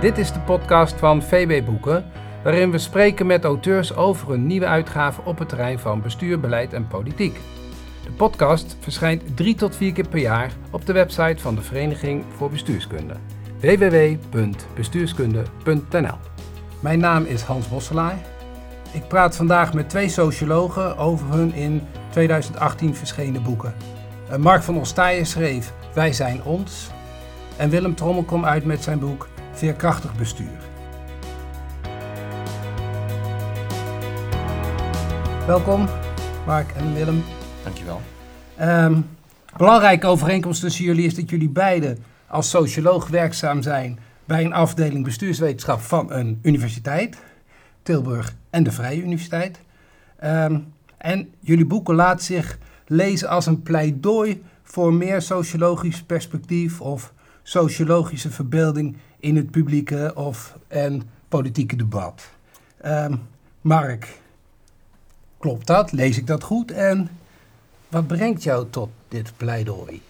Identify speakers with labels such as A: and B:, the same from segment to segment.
A: Dit is de podcast van VB Boeken, waarin we spreken met auteurs over een nieuwe uitgave op het terrein van bestuur, beleid en politiek. De podcast verschijnt drie tot vier keer per jaar op de website van de Vereniging voor Bestuurskunde www.bestuurskunde.nl. Mijn naam is Hans Bosselaar. Ik praat vandaag met twee sociologen over hun in 2018 verschenen boeken. Eh, Mark van Ostaaien schreef Wij zijn ons en Willem Trommel kwam uit met zijn boek Veerkrachtig bestuur. Welkom, Mark en Willem.
B: Dankjewel.
A: Um, belangrijke overeenkomst tussen jullie is dat jullie beiden als socioloog werkzaam zijn bij een afdeling bestuurswetenschap van een universiteit, Tilburg en de Vrije Universiteit. Um, en jullie boeken laten zich lezen als een pleidooi voor meer sociologisch perspectief of sociologische verbeelding in het publieke of en politieke debat. Um, Mark, klopt dat? Lees ik dat goed? En wat brengt jou tot dit pleidooi?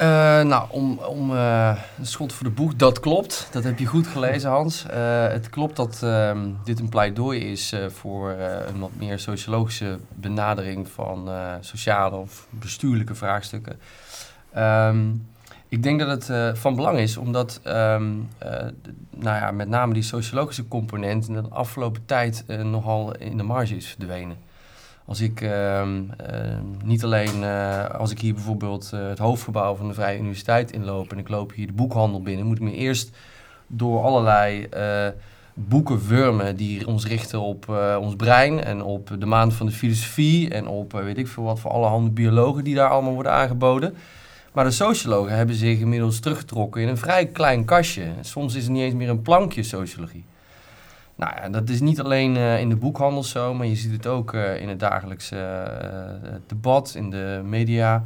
B: Uh, nou, om, om uh, een schot voor de boeg, dat klopt. Dat heb je goed gelezen, Hans. Uh, het klopt dat uh, dit een pleidooi is voor een wat meer sociologische benadering van sociale of bestuurlijke vraagstukken. Um, ik denk dat het van belang is, omdat um, nou ja, met name die sociologische component in de afgelopen tijd nogal in de marge is verdwenen. Als ik uh, niet alleen, als ik hier bijvoorbeeld eh, het hoofdgebouw van de Vrije Universiteit inloop en ik loop hier de boekhandel binnen, moet ik me eerst door allerlei eh, boeken wurmen die ons richten op ons brein en op de maand van de filosofie en op weet ik veel wat voor allerhande biologen die daar allemaal worden aangeboden. Maar de sociologen hebben zich inmiddels teruggetrokken in een vrij klein kastje. Soms is het niet eens meer een plankje sociologie. Nou ja, dat is niet alleen uh, in de boekhandel zo, maar je ziet het ook uh, in het dagelijkse uh, debat, in de media.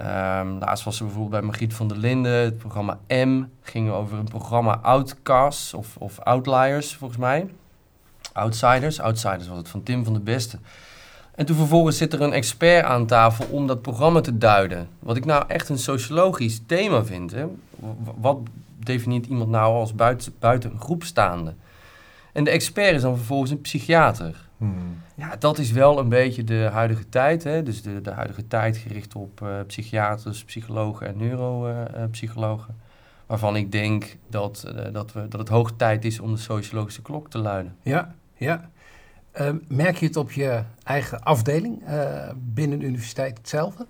B: Um, laatst was er bijvoorbeeld bij Margriet van der Linden, het programma M ging over een programma Outcasts of, of Outliers volgens mij. Outsiders, Outsiders was het van Tim van der Beste. En toen vervolgens zit er een expert aan tafel om dat programma te duiden. Wat ik nou echt een sociologisch thema vind. Hè? Wat definieert iemand nou als buiten, buiten een groep staande? En de expert is dan vervolgens een psychiater. Hmm. Ja, dat is wel een beetje de huidige tijd. Hè? Dus de, de huidige tijd gericht op uh, psychiaters, psychologen en neuropsychologen. waarvan ik denk dat, uh, dat, we, dat het hoog tijd is om de sociologische klok te luiden.
A: Ja, ja. Uh, merk je het op je eigen afdeling binnen de universiteit hetzelfde?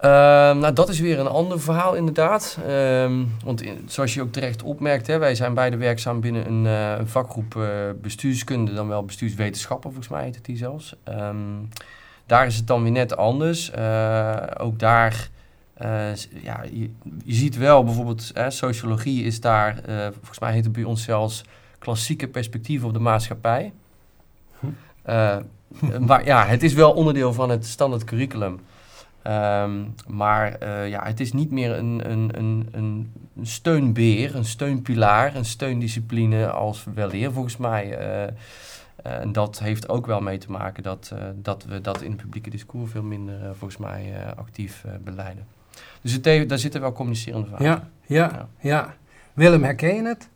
B: Uh, nou, dat is weer een ander verhaal inderdaad. Uh, want zoals je ook terecht opmerkt, hè, wij zijn beide werkzaam binnen een, een vakgroep uh, bestuurskunde, dan wel bestuurswetenschappen, volgens mij heet het die zelfs. Daar is het dan weer net anders. Ook daar, ja, je, je, ziet wel bijvoorbeeld, sociologie is daar, volgens mij heet het bij ons zelfs klassieke perspectief op de maatschappij. Hm. maar ja, het is wel onderdeel van het standaard curriculum. Um, maar uh, ja, het is niet meer een, een, een, een steunbeer, een steunpilaar, een steundiscipline als weleer volgens mij. Uh, en dat heeft ook wel mee te maken dat, dat we dat in het publieke discours veel minder volgens mij actief beleiden. Dus het daar zitten wel communicerende vragen.
A: Ja, ja, ja, ja. Willem, herken je het?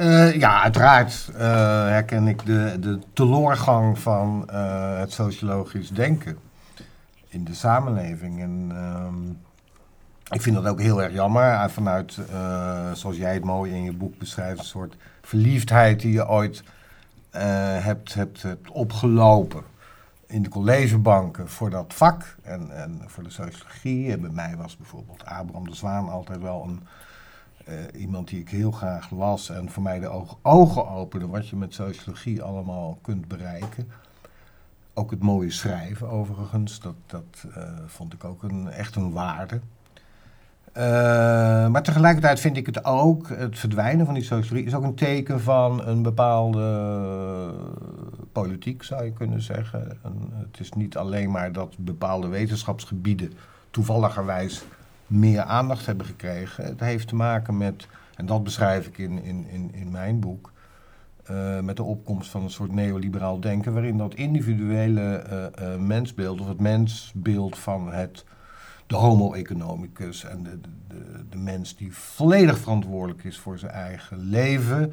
C: Uh, ja, uiteraard uh, herken ik de, de teloorgang van uh, het sociologisch denken in de samenleving. En um, ik vind dat ook heel erg jammer. Vanuit, zoals jij het mooi in je boek beschrijft, een soort verliefdheid die je ooit hebt, hebt, hebt opgelopen in de collegebanken voor dat vak en, en voor de sociologie. En bij mij was bijvoorbeeld Abraham de Zwaan altijd wel een, uh, iemand die ik heel graag las en voor mij de ogen opende wat je met sociologie allemaal kunt bereiken. Ook het mooie schrijven overigens, dat, dat uh, vond ik ook een, echt een waarde. Uh, maar tegelijkertijd vind ik het ook, het verdwijnen van die sociologie is ook een teken van een bepaalde politiek, zou je kunnen zeggen. En het is niet alleen maar dat bepaalde wetenschapsgebieden toevalligerwijs meer aandacht hebben gekregen. Het heeft te maken met, en dat beschrijf ik in, in, in, in mijn boek, uh, met de opkomst van een soort neoliberaal denken, waarin dat individuele uh, uh, mensbeeld of het mensbeeld van het de homo economicus en de, de, de, mens die volledig verantwoordelijk is voor zijn eigen leven.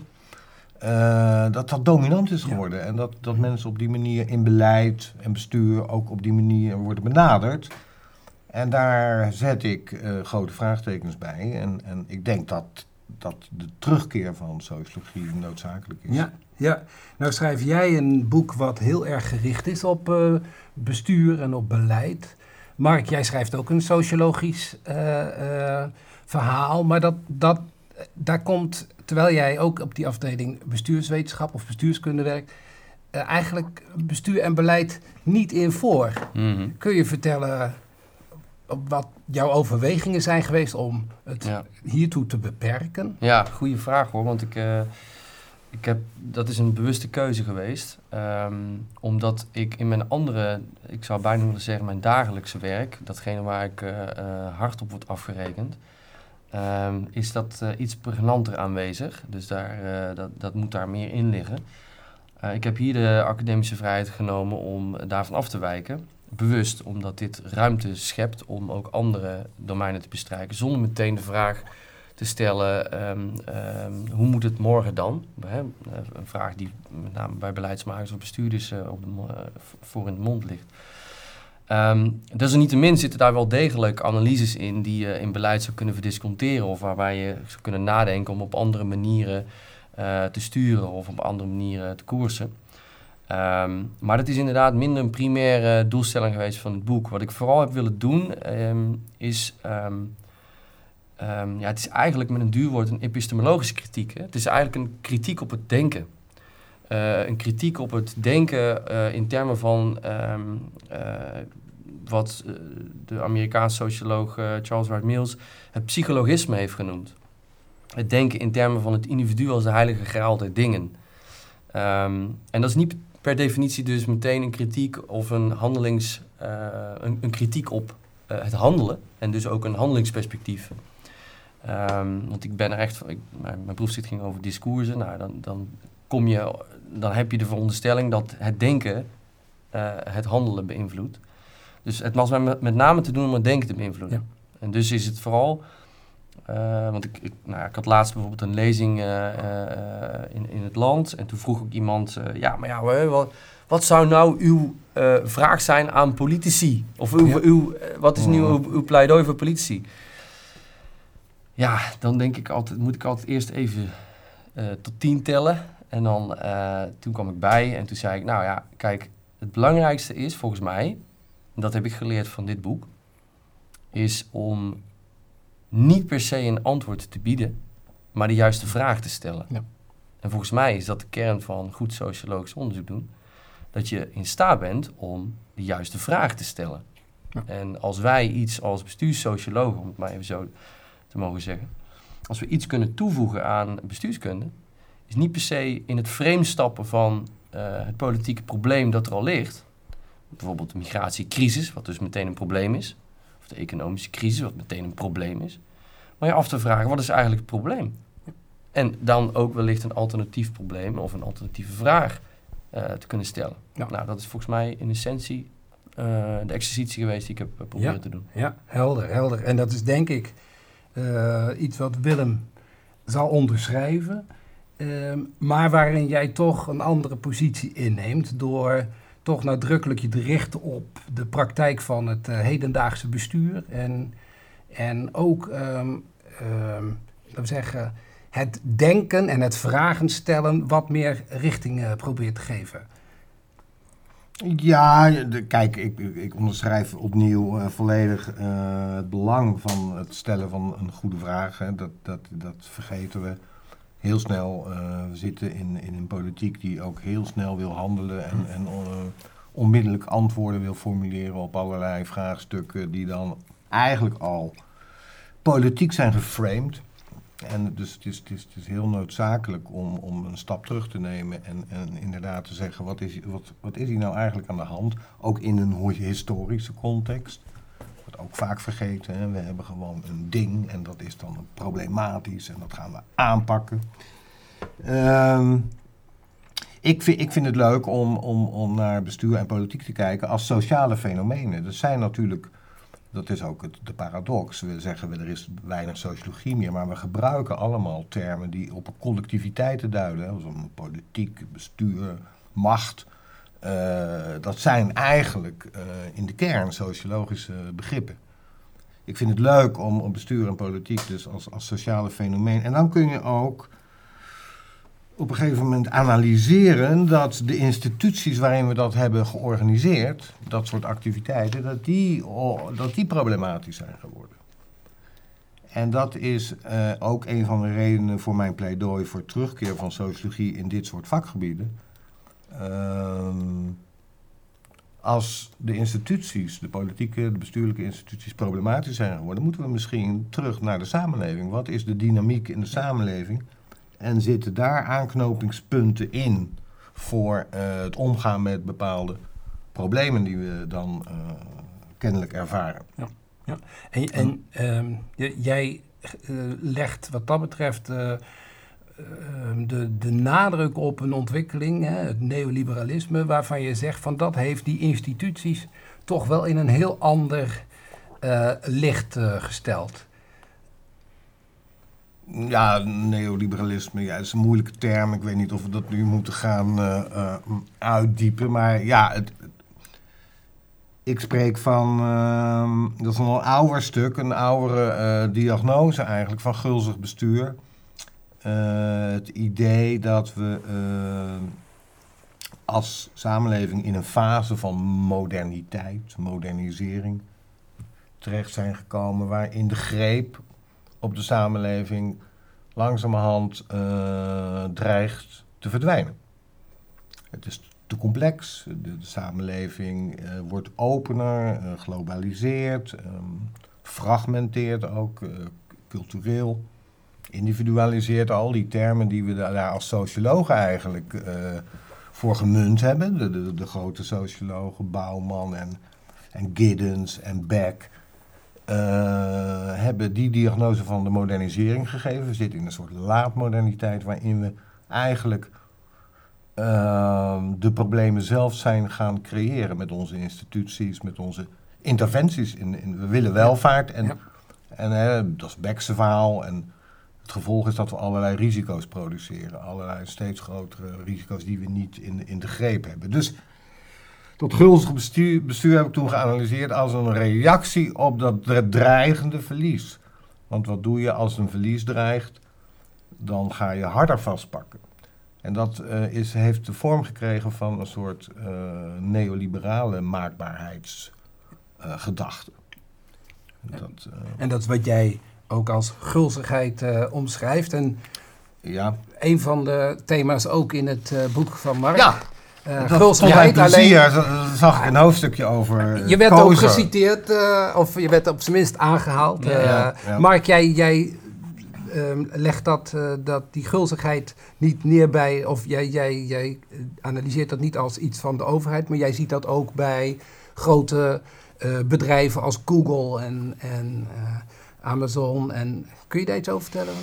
C: Dat dat dominant is geworden. En dat, dat mensen op die manier in beleid en bestuur ook op die manier worden benaderd. En daar zet ik uh, grote vraagtekens bij. En, en ik denk dat, dat de terugkeer van sociologie noodzakelijk is.
A: Ja, ja, nou schrijf jij een boek wat heel erg gericht is op uh, bestuur en op beleid. Mark, jij schrijft ook een sociologisch uh, verhaal, maar dat, dat, daar komt, terwijl jij ook op die afdeling bestuurswetenschap of bestuurskunde werkt, eigenlijk bestuur en beleid niet in voor. Mm Kun je vertellen wat jouw overwegingen zijn geweest om het hiertoe te beperken?
B: Ja, goede vraag hoor, want ik, uh, ik heb, dat is een bewuste keuze geweest. Um, omdat ik in mijn andere, ik zou bijna willen zeggen mijn dagelijkse werk, datgene waar ik uh, uh, hard op word afgerekend, um, is dat iets pregnanter aanwezig. Dus daar, dat, dat moet daar meer in liggen. ik heb hier de academische vrijheid genomen om daarvan af te wijken bewust, omdat dit ruimte schept om ook andere domeinen te bestrijken, zonder meteen de vraag te stellen, ehm, ehm, hoe moet het morgen dan? Hè? Een vraag die met name bij beleidsmakers of bestuurders uh, op de, uh, voor in de mond ligt. Um, desalniettemin zitten daar wel degelijk analyses in die je in beleid zou kunnen verdisconteren of waarbij je zou kunnen nadenken om op andere manieren uh, te sturen of op andere manieren te koersen. Um, maar dat is inderdaad minder een primaire doelstelling geweest van het boek. Wat ik vooral heb willen doen um, is. Um, ja, het is eigenlijk met een duur woord een epistemologische kritiek. Hè? Het is eigenlijk een kritiek op het denken. Uh, een kritiek op het denken uh, in termen van uh, wat de Amerikaanse socioloog Charles Wright Mills het psychologisme heeft genoemd. Het denken in termen van het individu als de heilige graal der dingen. en dat is niet per definitie dus meteen een kritiek of een handelings, uh, een, een, kritiek op uh, het handelen en dus ook een handelingsperspectief. Um, want ik ben er echt, ik, mijn, mijn proefschrift ging over discoursen. Nou, dan, dan, kom je, dan heb je de veronderstelling dat het denken uh, het handelen beïnvloedt. Dus het was met, met name te doen om het denken te beïnvloeden. Ja. En dus is het vooral uh, want ik, ik, nou, ik, had laatst bijvoorbeeld een lezing uh, uh, in, in het land. En toen vroeg ook iemand: Ja, maar ja, wat, wat zou nou uw vraag zijn aan politici? Of uw, ja. uw, wat is nu uw, uw, pleidooi voor politici? Ja, dan denk ik altijd: moet ik altijd eerst even tot tien tellen. En dan toen kwam ik bij en toen zei ik: Nou ja, kijk, het belangrijkste is volgens mij, en dat heb ik geleerd van dit boek, is om niet per se een antwoord te bieden, maar de juiste vraag te stellen. Ja. En volgens mij is dat de kern van goed sociologisch onderzoek doen. Dat je in staat bent om de juiste vraag te stellen. Ja. En als wij iets als bestuurssociologen, om het maar even zo te mogen zeggen, als we iets kunnen toevoegen aan bestuurskunde, is niet per se in het frame stappen van uh, het politieke probleem dat er al ligt. Bijvoorbeeld de migratiecrisis, wat dus meteen een probleem is de economische crisis, wat meteen een probleem is. Maar je af te vragen, wat is eigenlijk het probleem? En dan ook wellicht een alternatief probleem of een alternatieve vraag uh, te kunnen stellen. Ja. Nou, dat is volgens mij in essentie uh, de exercitie geweest die ik heb uh, proberen
A: ja.
B: te doen.
A: Ja, helder, helder. En dat is denk ik iets wat Willem zal onderschrijven. Ehm, maar waarin jij toch een andere positie inneemt door toch nadrukkelijk je te op de praktijk van het uh, hedendaagse bestuur. En, en ook, um, um, we zeggen, het denken en het vragen stellen wat meer richting uh, probeert te geven.
C: Ja, de, kijk, ik, ik onderschrijf opnieuw uh, volledig het belang van het stellen van een goede vraag. Dat, dat, dat vergeten we heel snel. we zitten in, in een politiek die ook heel snel wil handelen en, en onmiddellijk antwoorden wil formuleren op allerlei vraagstukken die dan eigenlijk al politiek zijn geframed. En dus het is, het is, het is heel noodzakelijk om, om een stap terug te nemen en, en inderdaad te zeggen, wat is, wat, wat is hier nou eigenlijk aan de hand? Ook in een historische context. Ook vaak vergeten. We hebben gewoon een ding en dat is dan problematisch en dat gaan we aanpakken. Um, ik vind, ik vind het leuk om, om, om naar bestuur en politiek te kijken als sociale fenomenen. Dat zijn natuurlijk, Dat is ook het, de paradox. We zeggen er is weinig sociologie meer, maar we gebruiken allemaal termen die op collectiviteiten duiden. Hè, zoals politiek, bestuur, macht. Uh, dat zijn eigenlijk uh, in de kern sociologische begrippen. Ik vind het leuk om, om bestuur en politiek dus als, als sociale fenomeen. En dan kun je ook op een gegeven moment analyseren dat de instituties waarin we dat hebben georganiseerd, dat soort activiteiten, dat die, dat die problematisch zijn geworden. En dat is uh, ook een van de redenen voor mijn pleidooi voor terugkeer van sociologie in dit soort vakgebieden. Uh, als de instituties, de politieke, de bestuurlijke instituties problematisch zijn geworden, moeten we misschien terug naar de samenleving. Wat is de dynamiek in de samenleving? En zitten daar aanknopingspunten in voor uh, het omgaan met bepaalde problemen die we dan uh, kennelijk ervaren.
A: Ja, ja. En, en um, jij uh, legt wat dat betreft de, de nadruk op een ontwikkeling, hè, het neoliberalisme, waarvan je zegt van dat heeft die instituties toch wel in een heel ander licht gesteld.
C: Ja, neoliberalisme, ja, is een moeilijke term. Ik weet niet of we dat nu moeten gaan uh, uitdiepen. Maar ja, het, ik spreek van, uh, dat is een ouder stuk, een oudere diagnose eigenlijk van gulzig bestuur. Het idee dat we als samenleving in een fase van moderniteit, modernisering terecht zijn gekomen, waarin de greep op de samenleving langzamerhand uh, dreigt te verdwijnen. Het is te complex, de, samenleving wordt opener, uh, globaliseert, um, fragmenteert ook, cultureel, individualiseert. Al die termen die we daar als sociologen eigenlijk voor gemunt hebben. De, de, de grote sociologen, Bouwman en, en Giddens en Beck uh, hebben die diagnose van de modernisering gegeven. We zitten in een soort laatmoderniteit waarin we eigenlijk uh, de problemen zelf zijn gaan creëren met onze instituties, met onze interventies. In, in we willen welvaart en, ja. en dat is Beck's verhaal. En het gevolg is dat we allerlei risico's produceren. Allerlei steeds grotere risico's die we niet in, in de greep hebben. Dus dat gulzig bestuur, bestuur heb ik toen geanalyseerd als een reactie op dat dreigende verlies. Want wat doe je als een verlies dreigt? Dan ga je harder vastpakken. En dat uh, is, heeft de vorm gekregen van een soort uh, neoliberale maakbaarheidsgedachte.
A: Uh, dat, en dat is wat jij ook als gulzigheid omschrijft. En ja. een van de thema's ook in het boek van Mark.
C: Ja. Uh, Gulsigheid alleen. Daar zag ik een hoofdstukje over.
A: Je werd ook geciteerd, uh, of je werd op zijn minst aangehaald. Ja, ja, ja. Mark, jij, jij um, legt dat, uh, dat die gulzigheid niet neer bij, of jij, jij, jij analyseert dat niet als iets van de overheid, maar jij ziet dat ook bij grote bedrijven als Google en, en Amazon. En kun je daar iets over vertellen?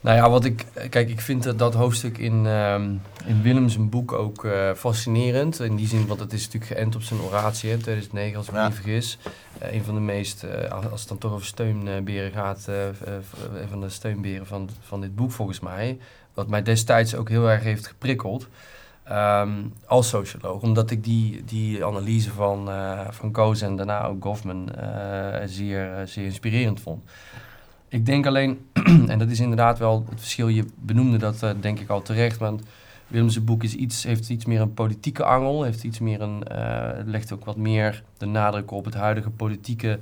B: Nou ja, wat ik, kijk, ik vind dat hoofdstuk in, um, in Willems boek ook uh, fascinerend. In die zin, want het is natuurlijk geënt op zijn oratie in 2009, als ik me niet vergis. Uh, een van de meest, uh, als het dan toch over steunberen gaat, een van de steunberen van, van dit boek volgens mij. Wat mij destijds ook heel erg heeft geprikkeld. Um, als socioloog, omdat ik die, die analyse van, van Koos en daarna ook Goffman zeer, zeer inspirerend vond. Ik denk alleen, en dat is inderdaad wel het verschil, je benoemde dat uh, denk ik al terecht, want Willem's boek is iets, heeft iets meer een politieke angel, heeft iets meer een, uh, legt ook wat meer de nadruk op het huidige politieke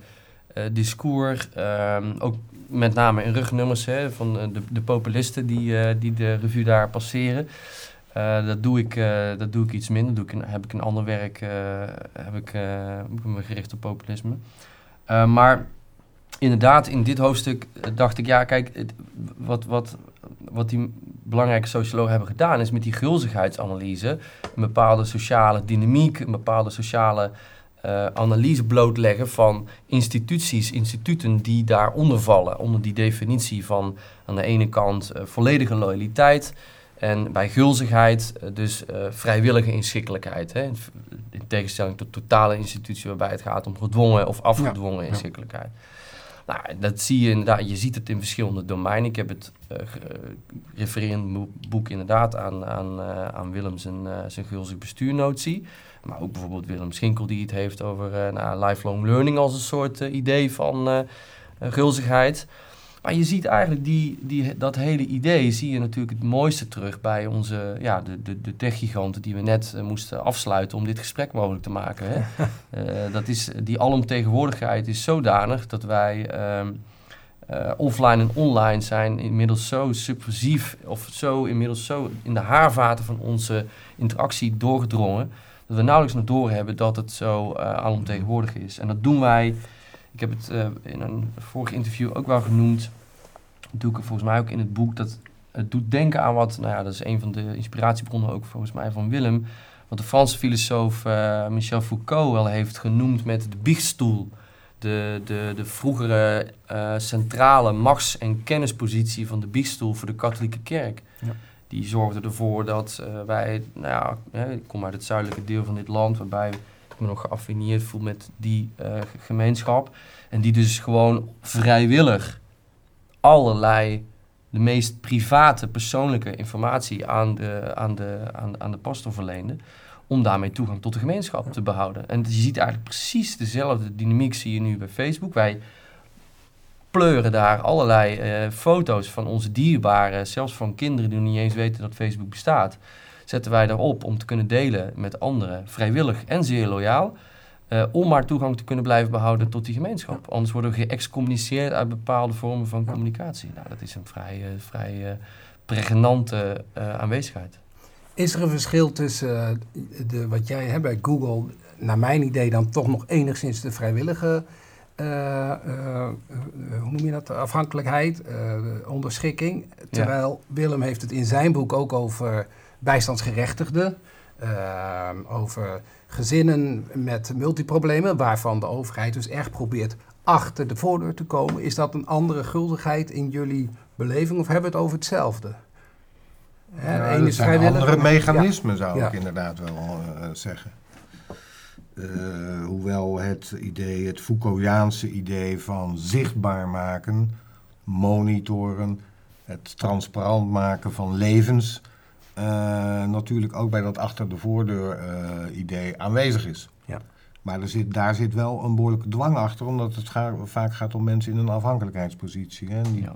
B: uh, discours. Um, ook met name in rugnummers hè, van de, de populisten die, die de revue daar passeren. Dat, doe ik, dat doe ik iets minder. Doe ik heb ik een ander werk heb ik, me gericht op populisme. maar inderdaad, in dit hoofdstuk eh, dacht ik, ja, kijk, wat, wat, wat die belangrijke sociologen hebben gedaan, is met die gulzigheidsanalyse een bepaalde sociale dynamiek, een bepaalde sociale analyse blootleggen van instituties, instituten die daaronder vallen, onder die definitie van aan de ene kant volledige loyaliteit En bij gulzigheid uh, dus uh, vrijwillige inschikkelijkheid. Hè? In, in, tegenstelling tot totale institutie waarbij het gaat om gedwongen of afgedwongen ja. inschikkelijkheid. Nou, dat zie je inderdaad. Je ziet het in verschillende domeinen. Ik heb het uh, refererend boek inderdaad aan, aan, aan Willem zijn, zijn gulzig bestuurnotie. Maar ook bijvoorbeeld Willem Schinkel die het heeft over nou, lifelong learning als een soort idee van gulzigheid. Maar je ziet eigenlijk die, die, dat hele idee, zie je natuurlijk het mooiste terug bij onze, ja, de, de, de techgiganten die we net uh, moesten afsluiten om dit gesprek mogelijk te maken. Hè? uh, dat is, die alomtegenwoordigheid is zodanig dat wij uh, offline en online zijn inmiddels zo subversief of zo inmiddels zo in de haarvaten van onze interactie doorgedrongen, dat we nauwelijks nog doorhebben dat het zo alomtegenwoordig is. En dat doen wij ik heb het uh, in een vorig interview ook wel genoemd. Dat doe ik volgens mij ook in het boek. Dat het doet denken aan wat, nou ja, dat is een van de inspiratiebronnen ook volgens mij van Willem. Wat de Franse filosoof uh, Michel Foucault wel heeft genoemd met de biechtstoel. De, de, de vroegere uh, centrale machts- en kennispositie van de biechtstoel voor de katholieke kerk. Ja. Die zorgde ervoor dat wij, nou ja, ik kom uit het zuidelijke deel van dit land, waarbij me nog geaffineerd voel met die uh, gemeenschap. En die dus gewoon vrijwillig allerlei de meest private, persoonlijke informatie aan de, aan de, aan, aan de pastor verleende. Om daarmee toegang tot de gemeenschap te behouden. En je ziet eigenlijk precies dezelfde dynamiek zie je nu bij Facebook. Wij pleuren daar allerlei uh, foto's van onze dierbaren, zelfs van kinderen die nog niet eens weten dat Facebook bestaat zetten wij daarop om te kunnen delen met anderen, vrijwillig en zeer loyaal. Uh, om maar toegang te kunnen blijven behouden tot die gemeenschap. Anders worden we geëxcommuniceerd uit bepaalde vormen van communicatie. Nou, dat is een vrij, uh, vrij uh, pregnante aanwezigheid.
A: Is er een verschil tussen de, wat jij hebt bij Google, naar mijn idee dan toch nog enigszins de vrijwillige, hoe noem je dat, afhankelijkheid, onderschikking. Terwijl ja. Willem heeft het in zijn boek ook over bijstandsgerechtigden, uh, over gezinnen met multiproblemen, waarvan de overheid dus echt probeert achter de voordeur te komen. Is dat een andere guldigheid in jullie beleving of hebben we het over hetzelfde?
C: Ja, dat zijn andere mechanismen, ja. zou ja. ik inderdaad wel uh, zeggen. Uh, hoewel het idee, het Foucaultiaanse idee van zichtbaar maken, monitoren, het transparant maken van levens, natuurlijk ook bij dat achter de voordeur uh, idee aanwezig is. Ja. Maar er zit, daar zit wel een behoorlijke dwang achter, omdat het ga, vaak gaat om mensen in een afhankelijkheidspositie. Hè? Die, ja.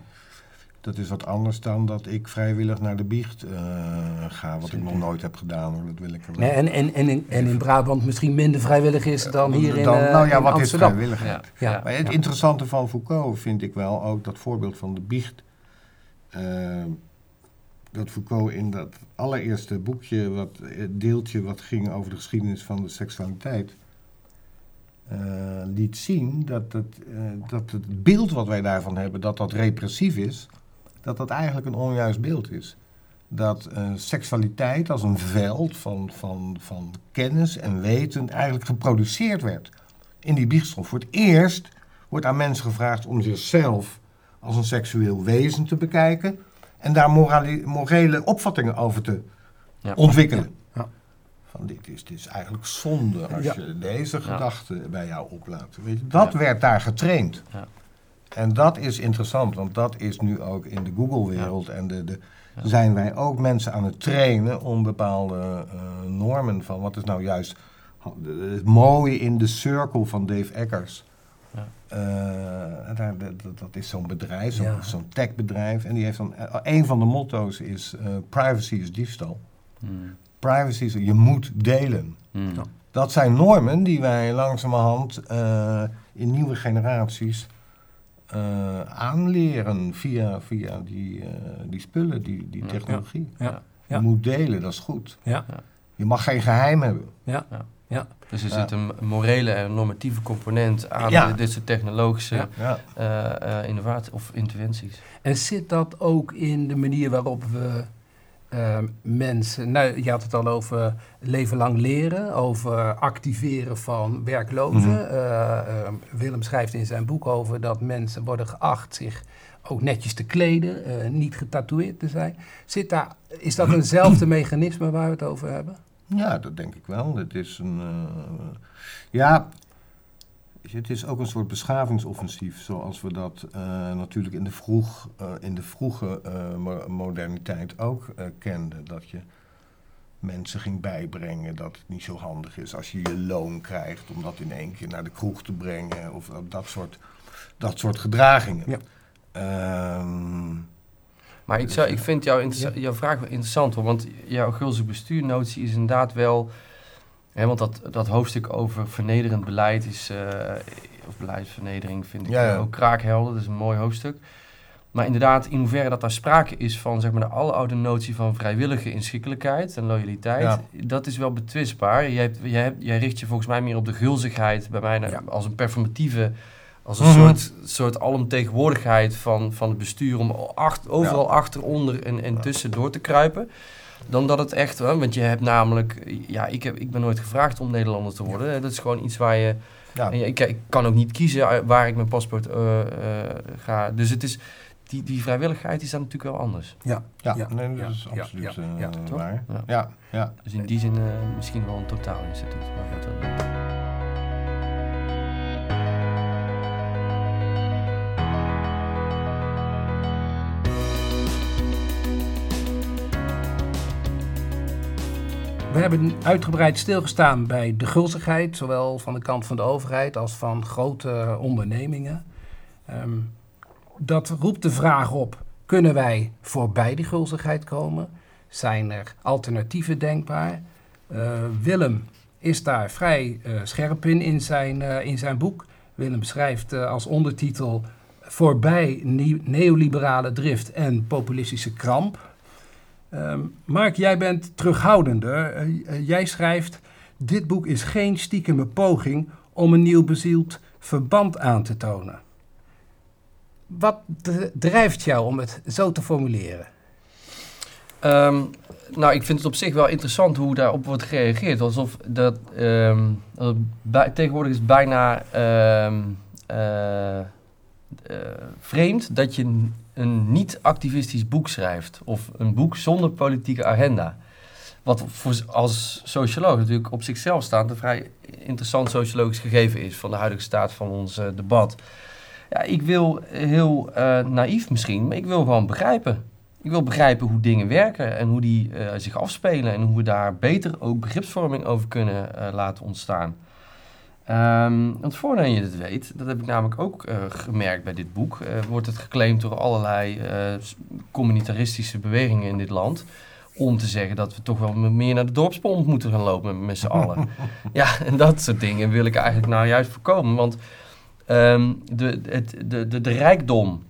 C: Dat is wat anders dan dat ik vrijwillig naar de biecht uh, ga, wat Zeker. ik nog nooit heb gedaan. Hoor. Dat wil ik
A: nee, en, en, en, in, en in Brabant misschien minder vrijwillig is dan hier in,
C: dan, Nou ja, wat
A: Amsterdam.
C: is vrijwilligheid? Ja. Ja. Maar het interessante van Foucault vind ik wel ook dat voorbeeld van de biecht dat Foucault in dat allereerste boekje, wat, deeltje wat ging over de geschiedenis van de seksualiteit, uh, liet zien dat het, uh, dat het beeld wat wij daarvan hebben, dat dat repressief is, dat dat eigenlijk een onjuist beeld is. Dat seksualiteit als een veld van, van, van kennis en weten eigenlijk geproduceerd werd in die biechtstof. Voor het eerst wordt aan mensen gevraagd om zichzelf als een seksueel wezen te bekijken en daar morale, morele opvattingen over te ja. ontwikkelen. Ja. Van dit is, dit is eigenlijk zonde als ja. je deze gedachten bij jou oplaat. Weet je, dat werd daar getraind. En dat is interessant, want dat is nu ook in de Google-wereld en de, de zijn wij ook mensen aan het trainen om bepaalde uh, normen van wat is nou juist het mooie in de cirkel van Dave Eckers. Uh, daar, dat, dat, is zo'n bedrijf, zo'n ja. zo techbedrijf. En die heeft dan, een van de motto's is, uh, privacy is diefstal. Mm. Privacy is, je moet delen. Mm. Dat zijn normen die wij langzamerhand uh, in nieuwe generaties aanleren via, via die, die spullen, die, die technologie. Ja. Je moet delen, dat is goed. Je mag geen geheim hebben.
A: Ja. Ja.
B: Dus er zit een morele en normatieve component aan ja. dit soort technologische ja. uh, uh, innovaties of interventies.
A: En zit dat ook in de manier waarop we ehm, mensen, nou, je had het al over leven lang leren, over activeren van werklozen.
C: Mhm.
A: Eh, ehm, Willem schrijft in zijn boek over dat mensen worden geacht zich ook netjes te kleden, eh, niet getatoeëerd te zijn. Zit daar, is dat eenzelfde mechanisme waar we het over hebben?
C: Ja, dat denk ik wel. Het is een. eh, ja, het is ook een soort beschavingsoffensief, zoals we dat eh, natuurlijk in de, vroeg, eh, in de vroege mo- moderniteit ook kenden. Dat je mensen ging bijbrengen dat het niet zo handig is als je je loon krijgt om dat in één keer naar de kroeg te brengen of dat, dat soort, dat soort gedragingen.
A: Ja.
C: Ehm,
B: Maar ik, zou, ik vind jouw, jouw vraag wel interessant hoor, want jouw gulzig bestuurnotie is inderdaad wel, hè, want dat, dat hoofdstuk over vernederend beleid is, eh, of beleidsvernedering vind ik
C: Ja, ja.
B: ook kraakhelder, dat is een mooi hoofdstuk. Maar inderdaad, in hoeverre dat daar sprake is van zeg maar, de aloude notie van vrijwillige inschikkelijkheid en loyaliteit,
C: Ja.
B: dat is wel betwistbaar. Jij, hebt, jij, hebt, jij richt je volgens mij meer op de gulzigheid bij mij als een performatieve, als een
C: Mhm.
B: soort, soort alomtegenwoordigheid van, van het bestuur om acht, overal achter, onder en, en tussen door te kruipen. Dan dat het echt, hè, want je hebt namelijk, ja, ik, heb, ik ben nooit gevraagd om Nederlander te worden. hè. Dat is gewoon iets waar je,
C: ja.
B: ik, ik kan ook niet kiezen eh, waar ik mijn paspoort eh, eh, ga. Dus het is, die, die vrijwilligheid is dan natuurlijk wel anders.
C: Ja,
A: Ja,
C: nee, dat is
A: ja,
C: absoluut
A: ja,
C: waar.
B: Ja.
C: Ja, ja.
B: Dus in die zin eh, misschien wel een totaal instituut. Maar
A: We hebben uitgebreid stilgestaan bij de gulzigheid, zowel van de kant van de overheid als van grote ondernemingen. Ehm, dat roept de vraag op: kunnen wij voorbij die gulzigheid komen? Zijn er alternatieven denkbaar? Eh, Willem is daar vrij eh, scherp in in zijn, eh, in zijn boek. Willem schrijft als ondertitel Voorbij neoliberale drift en populistische kramp. Ehm, Mark, jij bent terughoudender. Eh, eh, jij schrijft: Dit boek is geen stiekeme poging om een nieuw bezield verband aan te tonen. Wat drijft jou om het zo te formuleren?
B: Ehm, nou, ik vind het op zich wel interessant hoe daarop wordt gereageerd. Alsof dat, ehm, tegenwoordig is bijna eh, vreemd dat je een- niet-activistisch boek schrijft. Of een boek zonder politieke agenda. Wat voor, als socioloog natuurlijk op zichzelf staand een vrij interessant sociologisch gegeven is van de huidige staat van ons eh, debat. Ja, ik wil heel eh, naïef misschien, maar ik wil gewoon begrijpen. Ik wil begrijpen hoe dingen werken en hoe die eh, zich afspelen en hoe we daar beter ook begripsvorming over kunnen laten ontstaan. Ehm, want voordat je het weet, dat heb ik namelijk ook eh, gemerkt bij dit boek, eh, wordt het geclaimd door allerlei eh, communitaristische bewegingen in dit land. Om te zeggen dat we toch wel meer naar de dorpspomp moeten gaan lopen met, z'n allen. ja, en dat soort dingen wil ik eigenlijk nou juist voorkomen. Want ehm, de, het, de, de, de rijkdom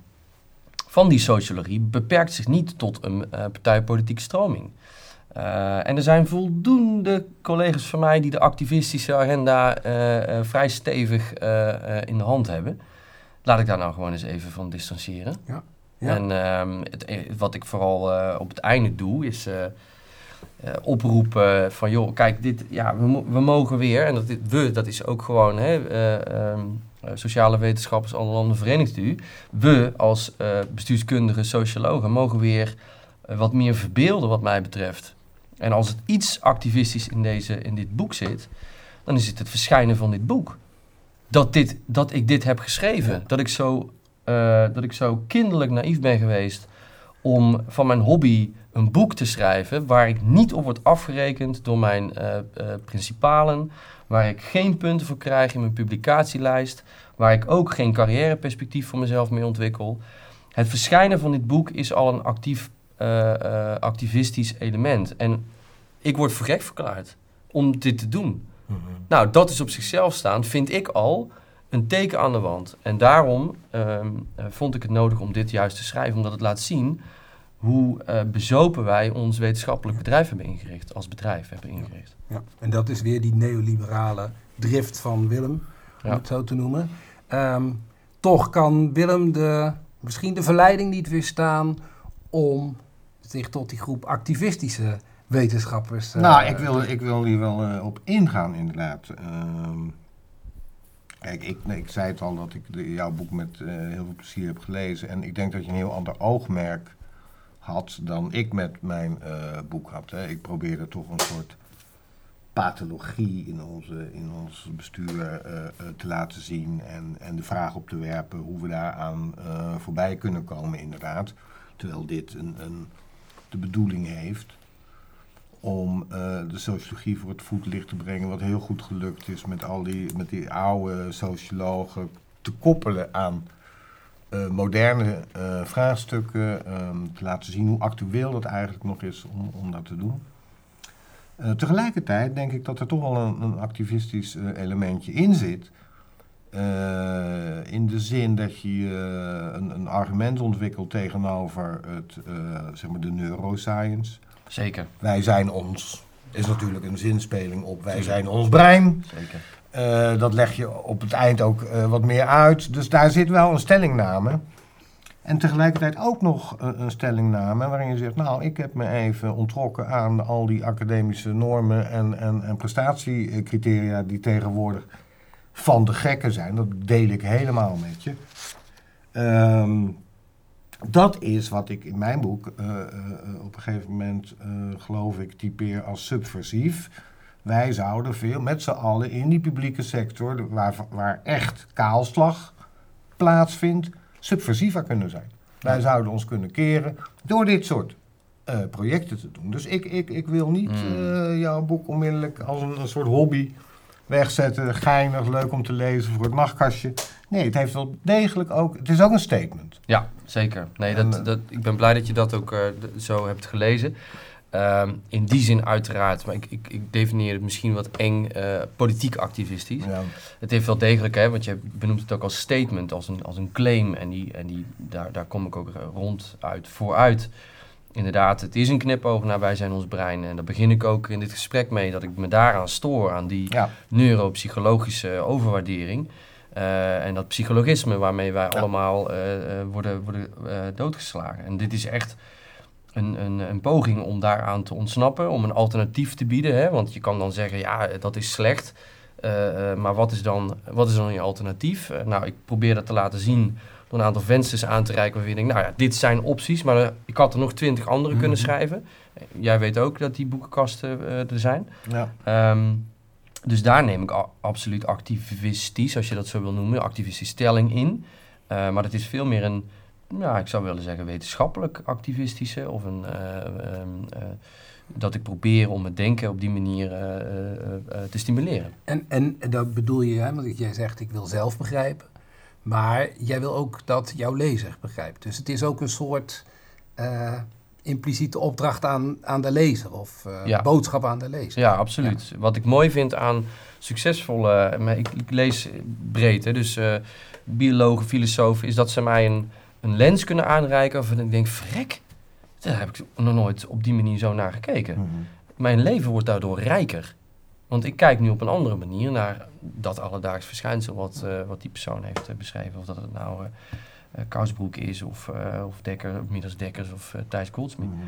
B: van die sociologie beperkt zich niet tot een partijpolitieke stroming. Eh, en er zijn voldoende collega's van mij die de activistische agenda eh, eh, vrij stevig in de hand hebben. Laat ik daar nou gewoon eens even van distancieren.
A: Ja.
B: En ehm, het, eh, wat ik vooral op het einde doe, is oproepen van joh, kijk, dit, ja, we, we mogen weer, en dat, dit- we, dat is ook gewoon hè, eh, ehm, eh, sociale wetenschappers, alle landen verenigd u. We als bestuurskundige sociologen mogen weer wat meer verbeelden wat mij betreft. En als het iets activistisch in, deze, in dit boek zit, dan is het het verschijnen van dit boek. Dat, dit, dat ik dit heb geschreven.
A: Ja.
B: Dat, ik zo, eh, dat ik zo kinderlijk naïef ben geweest om van mijn hobby een boek te schrijven waar ik niet op word afgerekend door mijn eh, eh, principalen, waar ik geen punten voor krijg in mijn publicatielijst, waar ik ook geen carrièreperspectief voor mezelf mee ontwikkel. Het verschijnen van dit boek is al een actief, eh, eh, activistisch element. En ik word voor gek verklaard om dit te doen. Nou, dat is op zichzelf staan, vind ik al een teken aan de wand. En daarom ehm, eh, vond ik het nodig om dit juist te schrijven, omdat het laat zien hoe bezopen wij ons wetenschappelijk bedrijf hebben ingericht, als bedrijf hebben ingericht.
A: Ja. En dat is weer die neoliberale drift van Willem, om
B: Ja.
A: het zo te noemen. Ehm, toch kan Willem de, misschien de verleiding niet weerstaan om zich tot die groep activistische wetenschappers. eh,
C: Nou, ik wil, ik wil hier wel eh, op ingaan, inderdaad. Ehm, kijk, ik, ik zei het al dat ik de- jouw boek met eh, heel veel plezier heb gelezen. En ik denk dat je een heel ander oogmerk had dan ik met mijn boek had. Hè. Ik probeerde toch een soort pathologie in, onze, in ons bestuur te laten zien. En, en de vraag op te werpen hoe we daaraan voorbij kunnen komen, inderdaad. Terwijl dit een, een, de bedoeling heeft om eh, de sociologie voor het voetlicht te brengen, wat heel goed gelukt is met al die, met die oude sociologen te koppelen aan eh, moderne eh, vraagstukken, ehm, te laten zien hoe actueel dat eigenlijk nog is om, om dat te doen. Tegelijkertijd denk ik dat er toch wel een, een activistisch elementje in zit. Eh, in de zin dat je eh, een, een argument ontwikkelt tegenover het, eh, zeg maar de neuroscience.
B: Zeker,
C: Wij zijn ons, is natuurlijk een zinspeling op wij zijn ons brein.
B: zeker.
C: Dat leg je op het eind ook wat meer uit. Dus daar zit wel een stellingname. En tegelijkertijd ook nog een, een stellingname waarin je zegt, nou, ik heb me even ontrokken aan al die academische normen en, en, en prestatiecriteria die tegenwoordig van de gekken zijn. Dat deel ik helemaal met je. Ehm, dat is wat ik in mijn boek eh, eh, op een gegeven moment, eh, geloof ik, typeer als subversief. Wij zouden veel met z'n allen in die publieke sector, waar, waar echt kaalslag plaatsvindt, subversiever kunnen zijn. Wij zouden ons kunnen keren door dit soort projecten te doen. Dus ik, ik, ik wil niet
B: Mm.
C: eh, jouw boek onmiddellijk als een, een soort hobby wegzetten. Geinig, leuk om te lezen voor het nachtkastje. Nee, het heeft wel degelijk ook. Het is ook een statement.
B: Ja, zeker. Nee,
C: En,
B: dat,
C: eh,
B: dat, ik ben blij dat je dat ook eh, zo hebt gelezen. Ehm, in die zin uiteraard, maar ik, ik, ik definieer het misschien wat eng eh, politiek activistisch.
C: Ja.
B: Het heeft wel degelijk, hè, want je benoemt het ook als statement, als een, als een claim. En, die, en die, daar, daar kom ik ook rond uit vooruit. Inderdaad, het is een knipoog naar wij zijn ons brein. En daar begin ik ook in dit gesprek mee, dat ik me daaraan stoor, aan die
C: ja.
B: neuropsychologische overwaardering. Eh, en dat psychologisme waarmee wij
C: Ja.
B: allemaal eh, eh, worden, worden doodgeslagen. En dit is echt een, een, een poging om daaraan te ontsnappen, om een alternatief te bieden. Hè? Want je kan dan zeggen, ja, dat is slecht. Maar wat is, dan, wat is dan je alternatief? Nou, ik probeer dat te laten zien door een aantal vensters aan te reiken waarvan je denkt, nou ja, dit zijn opties, maar eh, ik had er nog twintig andere kunnen
C: Mhm.
B: schrijven. Jij weet ook dat die boekenkasten eh, er zijn.
C: ja.
B: Ehm, dus daar neem ik a- absoluut activistisch, als je dat zo wil noemen, activistisch stelling in. Eh, maar het is veel meer een, ja, ik zou willen zeggen wetenschappelijk activistische. Of een, eh, ehm, eh, dat ik probeer om het denken op die manier eh, eh, eh, te stimuleren.
A: En, en dat bedoel je, hè, want jij zegt ik wil zelf begrijpen. Maar jij wil ook dat jouw lezer begrijpt. Dus het is ook een soort eh, impliciete opdracht aan, aan de lezer. Of eh,
B: Ja.
A: boodschap aan de lezer.
B: Ja, absoluut. Wat ik mooi vind aan succesvolle, maar ik, ik lees breed, hè, dus eh, biologen, filosofen, is dat ze mij een, een lens kunnen aanreiken waarvan ik denk, vrek, daar heb ik nog nooit op die manier zo naar gekeken.
C: Mhm.
B: Mijn leven wordt daardoor rijker. Want ik kijk nu op een andere manier naar dat alledaags verschijnsel wat, eh, wat die persoon heeft eh, beschreven. Of dat het nou eh eh, Kousbroek is, of, eh of Dekker, Midas Dekkers, of Thijs Goldsmith.
C: Mhm.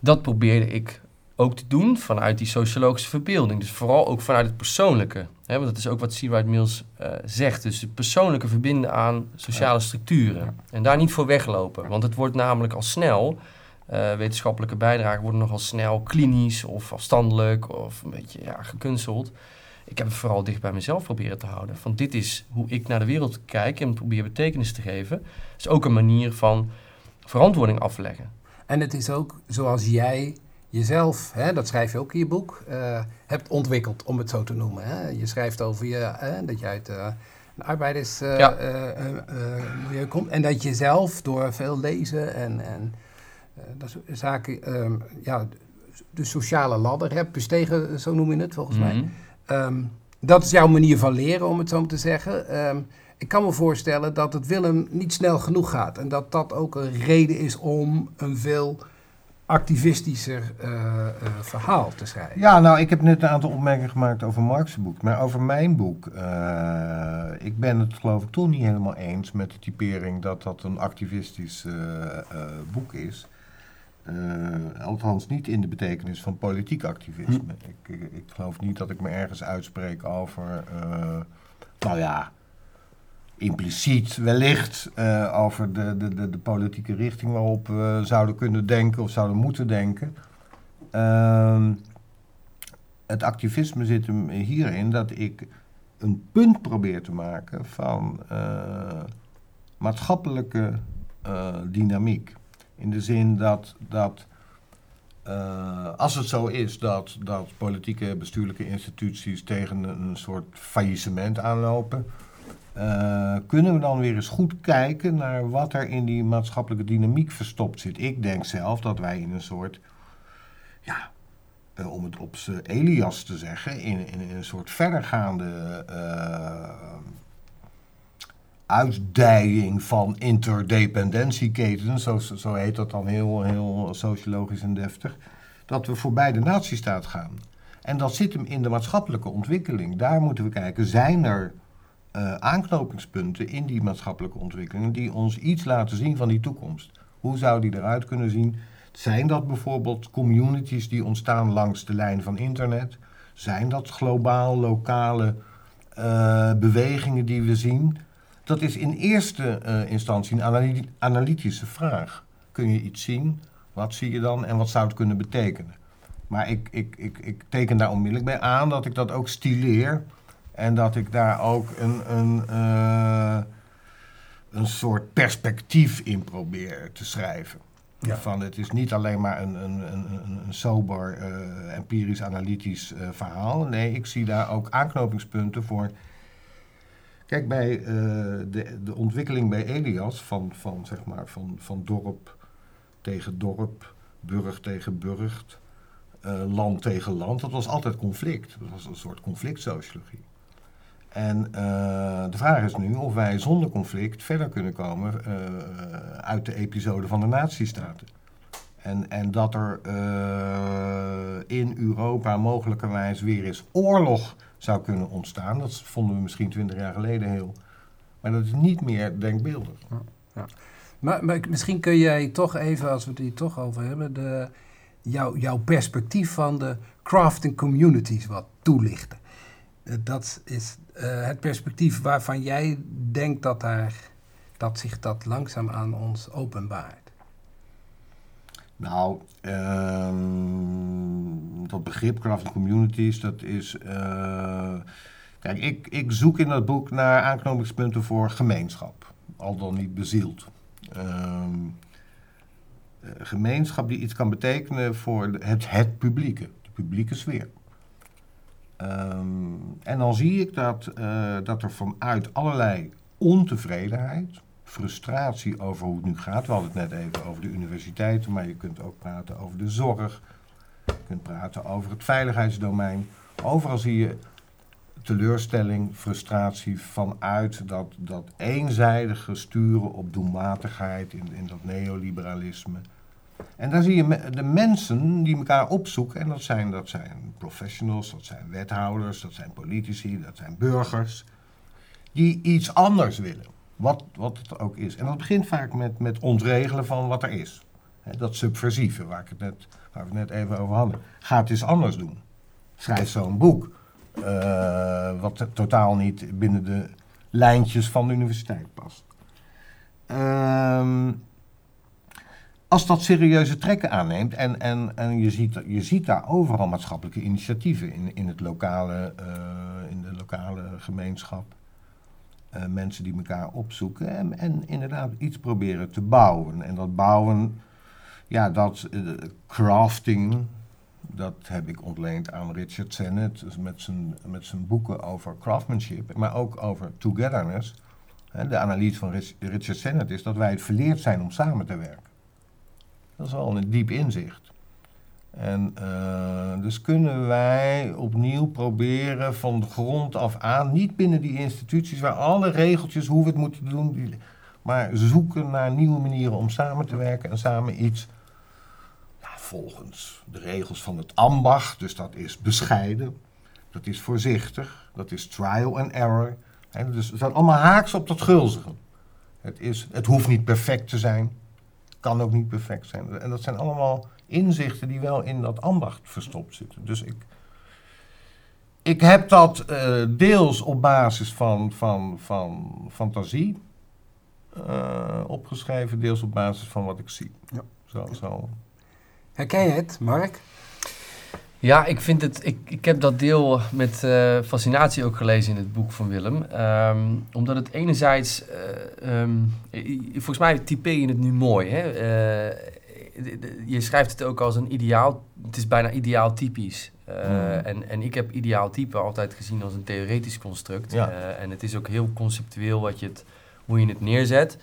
B: Dat probeerde ik ook te doen vanuit die sociologische verbeelding. Dus vooral ook vanuit het persoonlijke. Hè? Want dat is ook wat C. Wright Mills zegt. Dus het persoonlijke verbinden aan sociale structuren.
A: Ja.
B: En daar niet voor weglopen. Want het wordt namelijk al snel... eh, wetenschappelijke bijdragen worden nogal snel klinisch of afstandelijk of een beetje ja, gekunsteld. Ik heb het vooral dicht bij mezelf proberen te houden. Van dit is hoe ik naar de wereld kijk en probeer betekenis te geven. Het is ook een manier van verantwoording afleggen.
A: En het is ook zoals jij jezelf, hè, dat schrijf je ook in je boek, eh, hebt ontwikkeld, om het zo te noemen. Hè. Je schrijft over je, hè, dat je uit eh, een
B: Ja.
A: milieu komt. En dat je zelf door veel lezen en, en dat soort zaken, ehm, ja, de sociale ladder hebt bestegen, zo noem je het volgens mij.
B: Mhm.
A: Ehm, dat is jouw manier van leren, om het zo maar te zeggen. Ehm, ik kan me voorstellen dat het Willem niet snel genoeg gaat. En dat dat ook een reden is om een veel activistischer eh, eh, verhaal te schrijven.
C: Ja, nou, ik heb net een aantal opmerkingen gemaakt over Marx' boek. Maar over mijn boek, eh, ik ben het geloof ik toch niet helemaal eens met de typering dat dat een activistisch eh, eh, boek is. Uh, althans niet in de betekenis van politiek activisme. Hm. Ik, ik, ik, geloof niet dat ik me ergens uitspreek over, uh, nou ja, impliciet wellicht uh, over de, de, de, de, politieke richting waarop we zouden kunnen denken of zouden moeten denken. Ehm, het activisme zit hem hierin dat ik een punt probeer te maken van maatschappelijke dynamiek. In de zin dat, dat uh, als het zo is dat, dat politieke bestuurlijke instituties tegen een, soort faillissement aanlopen, uh, kunnen we dan weer eens goed kijken naar wat er in die maatschappelijke dynamiek verstopt zit. Ik denk zelf dat wij in een soort, ja, uh, om het op z'n Elias te zeggen, in, in, in, een soort verdergaande uitdijing van interdependentieketens, zo, zo heet dat dan heel, heel sociologisch en deftig, dat we voorbij de natiestaat gaan. En dat zit hem in de maatschappelijke ontwikkeling. Daar moeten we kijken, zijn er uh, aanknopingspunten in die maatschappelijke ontwikkeling die ons iets laten zien van die toekomst? Hoe zou die eruit kunnen zien? Zijn dat bijvoorbeeld communities die ontstaan langs de lijn van internet? Zijn dat globaal, lokale uh, bewegingen die we zien? Dat is in eerste uh, instantie een analytische vraag. Kun je iets zien? Wat zie je dan en wat zou het kunnen betekenen? Maar ik, ik, ik, ik teken daar onmiddellijk bij aan dat ik dat ook stileer. En dat ik daar ook een, een, uh, een soort perspectief in probeer te schrijven. Ja. Van het is niet alleen maar een, een, een, een sober, uh, empirisch-analytisch uh, verhaal. Nee, ik zie daar ook aanknopingspunten voor Kijk, bij uh, de, de ontwikkeling bij Elias van, van, zeg maar, van, van dorp tegen dorp, burg tegen burcht, uh, land tegen land, dat was altijd conflict. Dat was een soort conflictsociologie. En uh, de vraag is nu of wij zonder conflict verder kunnen komen uit de episode van de nazistaten. En, en dat er in Europa mogelijkerwijs weer eens oorlog zou kunnen ontstaan. Dat vonden we misschien twintig jaar geleden heel. Maar dat is niet meer denkbeeldig. Ja,
A: ja. Maar, misschien kun jij toch even, als we het hier toch over hebben, de, jou, jouw perspectief van de crafting communities wat toelichten. Eh, dat is uh, het perspectief waarvan jij denkt dat, daar, dat zich dat langzaam aan ons openbaart.
C: Nou, uh, dat begrip craft communities, dat is. Uh, kijk, ik, ik zoek in dat boek naar aanknopingspunten voor gemeenschap, al dan niet bezield. Uh, gemeenschap die iets kan betekenen voor het, het publieke, de publieke sfeer. Um, en dan zie ik dat, uh, dat er vanuit allerlei ontevredenheid, frustratie over hoe het nu gaat. We hadden het net even over de universiteiten, maar je kunt ook praten over de zorg. Je kunt praten over het veiligheidsdomein. Overal zie je teleurstelling, frustratie vanuit dat, dat eenzijdige sturen op doelmatigheid in, in dat neoliberalisme. En daar zie je de mensen die elkaar opzoeken, en dat zijn, dat zijn professionals, dat zijn wethouders, dat zijn politici, dat zijn burgers, die iets anders willen. Wat, wat het ook is. En dat begint vaak met, met ontregelen van wat er is. dat subversieve, waar, ik het net, waar we het net even over hadden. Ga het eens anders doen. Schrijf zo'n boek. Uh, wat totaal niet binnen de lijntjes van de universiteit past. Uh, als dat serieuze trekken aanneemt en, en, en je, ziet, je ziet daar overal maatschappelijke initiatieven in, in, het lokale, uh, in de lokale gemeenschap. Uh, mensen die elkaar opzoeken en, en, inderdaad iets proberen te bouwen. En dat bouwen, ja, dat uh, crafting, dat heb ik ontleend aan Richard Sennett dus met, zijn, met zijn boeken over craftsmanship, maar ook over togetherness. de analyse van Richard Sennett is dat wij het verleerd zijn om samen te werken. Dat is wel een diep inzicht. En uh, dus kunnen wij opnieuw proberen van de grond af aan, niet binnen die instituties waar alle regeltjes hoe we het moeten doen, maar zoeken naar nieuwe manieren om samen te werken en samen iets volgens de regels van het ambacht. Dus dat is bescheiden, dat is voorzichtig, dat is trial and error. En dus het zijn allemaal haaks op dat gulzige. Het, is, het hoeft niet perfect te zijn. kan ook niet perfect zijn. En dat zijn allemaal inzichten die wel in dat ambacht verstopt zitten. Dus ik, ik heb dat eh, deels op basis van, van, van fantasie eh, opgeschreven, deels op basis van wat ik zie.
A: Ja.
C: Zo, zo.
A: Herken je het, Mark?
B: Ja, ik vind het. Ik, ik heb dat deel met eh, fascinatie ook gelezen in het boek van Willem. Ehm, omdat het enerzijds. eh, ehm, i- volgens mij typeer je het nu mooi. Hè? Eh, je schrijft het ook als een ideaal. Het is bijna ideaal typisch. Eh,
C: Hmm.
B: en, en ik heb ideaal type altijd gezien als een theoretisch construct.
C: Ja.
B: Eh, en het is ook heel conceptueel wat je het, hoe je het neerzet.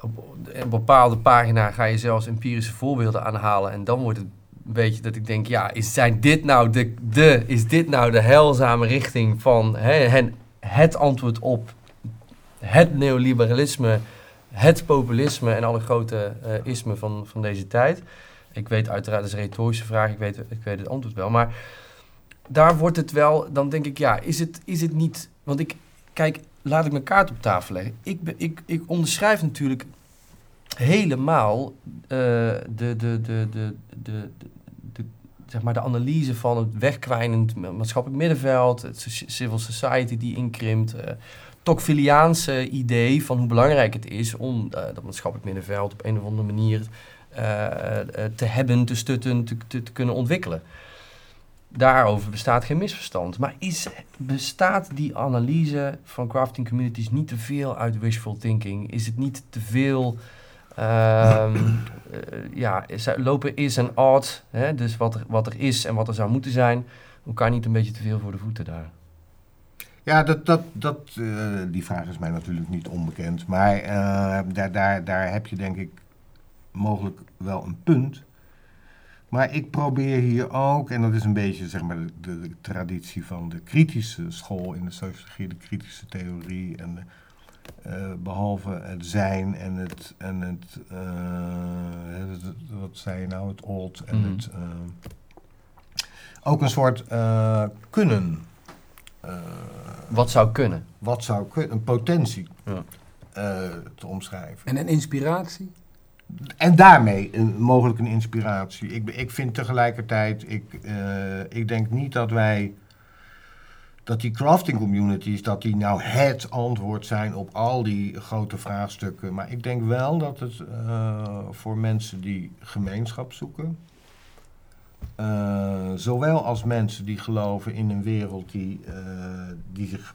B: Op, een bepaalde pagina ga je zelfs empirische voorbeelden aanhalen. En dan wordt het een beetje dat ik denk, ja, is, zijn dit nou de, de, is dit nou de heilzame richting van hè, het antwoord op het neoliberalisme, het populisme en alle grote eh, ismen van, van deze tijd? Ik weet uiteraard, dat is een retorische vraag, ik weet, ik weet het antwoord wel. Maar daar wordt het wel, dan denk ik, ja, is het, is het niet... Want ik, kijk, laat ik mijn kaart op tafel leggen. Ik, ik, ik onderschrijf natuurlijk helemaal eh, de, de, de, de, de, de, zeg maar de analyse van het wegkwijnend ma- maatschappelijk middenveld, het civil society die inkrimpt, eh Tocqueviliaanse idee van hoe belangrijk het is om eh, dat maatschappelijk middenveld op een of andere manier eh, eh, te hebben, te stutten, te, kunnen ontwikkelen. Daarover bestaat geen misverstand. Maar is, bestaat die analyse van crafting communities niet te veel uit wishful thinking? Is het niet te veel... ehm, eh, ja, lopen is en ought, hè? dus wat er, wat er is en wat er zou moeten zijn, elkaar niet een beetje te veel voor de voeten daar?
C: Ja, dat, dat, dat, eh, die vraag is mij natuurlijk niet onbekend. Maar eh, daar, daar, daar heb je denk ik mogelijk wel een punt. Maar ik probeer hier ook, en dat is een beetje zeg maar, de, de traditie van de kritische school in de sociologie, de kritische theorie. En de, eh, behalve het zijn en het, en het, het- het- wat zei je nou, het old en
B: Mhm.
C: het, ook een soort kunnen. Eh,
B: Wat zou kunnen?
C: wat zou kunnen, een potentie
B: Ja.
C: eh, te omschrijven.
A: En een inspiratie?
C: En daarmee een, mogelijk een inspiratie. Ik, ik vind tegelijkertijd, ik, eh, ik denk niet dat wij, dat die crafting communities, dat die nou het antwoord zijn op al die grote vraagstukken. Maar ik denk wel dat het eh, voor mensen die gemeenschap zoeken, eh, zowel als mensen die geloven in een wereld die, eh, die zich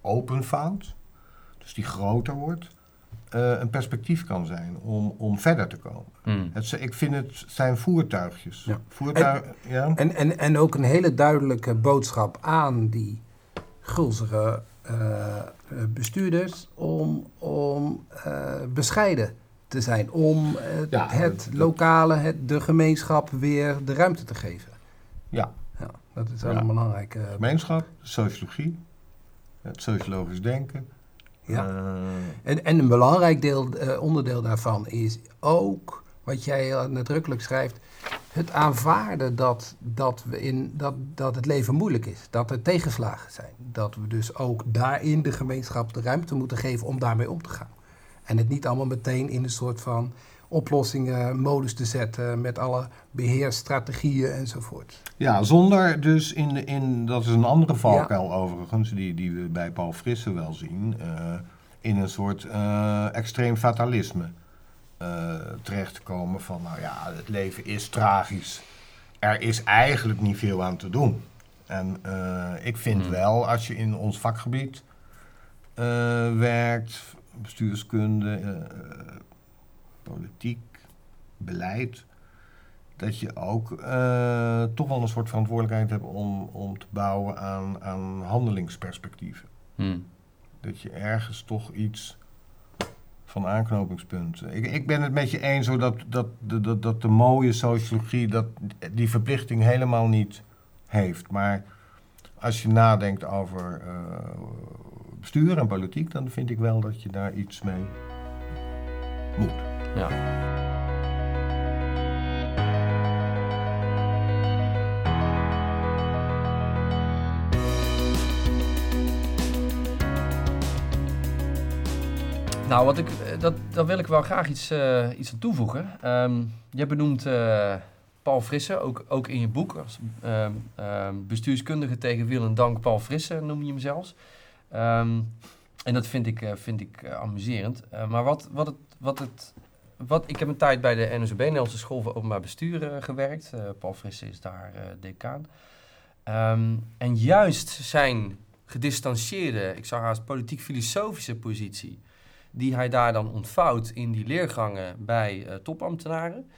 C: openvouwt, dus die groter wordt, eh, een perspectief kan zijn om, om verder te komen.
B: Hmm.
C: Het, ik vind het zijn voertuigjes.
A: Ja.
C: Voertuig, ja?
A: En, en, en ook een hele duidelijke boodschap aan die gulzige bestuurders om, om eh, bescheiden te zijn. Om eh,
C: Ja,
A: het
C: dat-
A: lokale, het, de gemeenschap weer de ruimte te geven.
C: ja,
A: Ja, dat is wel
C: Ja.
A: een belangrijke...
C: gemeenschap, sociologie, het sociologisch denken.
A: ja.
C: eh,
A: En, en een belangrijk deel, eh, onderdeel daarvan is ook, wat jij heel nadrukkelijk schrijft, het aanvaarden dat, dat, we in, dat, dat het leven moeilijk is. Dat er tegenslagen zijn. Dat we dus ook daarin de gemeenschap de ruimte moeten geven om daarmee om te gaan. En het niet allemaal meteen in een soort van oplossingen, modus te zetten met alle beheersstrategieën enzovoort.
C: ja, zonder dus in, de, in, dat is een andere valkuil overigens, die, die we bij Paul Frisse wel zien, eh, in een soort eh, extreem fatalisme eh, terecht te komen van, nou ja, het leven is tragisch. Er is eigenlijk niet veel aan te doen. En eh, ik vind
B: Hmm.
C: wel, als je in ons vakgebied eh, werkt, bestuurskunde, eh, politiek, beleid, dat je ook eh, toch wel een soort verantwoordelijkheid hebt om, om te bouwen aan, aan handelingsperspectieven.
B: Hmm.
C: Dat je ergens toch iets van aanknopingspunten. Ik, ik ben het met je eens hoor, dat, dat, dat, dat, de mooie sociologie dat, die verplichting helemaal niet heeft. Maar als je nadenkt over eh, bestuur en politiek, dan vind ik wel dat je daar iets mee moet.
B: Ja. Nou, wat ik, eh, dat, daar wil ik wel graag iets, uh, iets aan toevoegen. Um, je benoemt uh, Paul Frisse, ook, ook in je boek. Als, uh, bestuurskundige tegen wil en dank Paul Frisse noem je hem zelfs. Um, en dat vind ik, vind ik amuserend. maar wat, wat, het, wat het... Wat, ik heb een tijd bij de NSOB, Nederlandse School voor Openbaar Bestuur, gewerkt. Paul Frisse is daar decaan. Um, en juist zijn gedistanceerde, ik zou haast politiek-filosofische positie die hij daar dan ontvouwt in die leergangen bij uh, topambtenaren.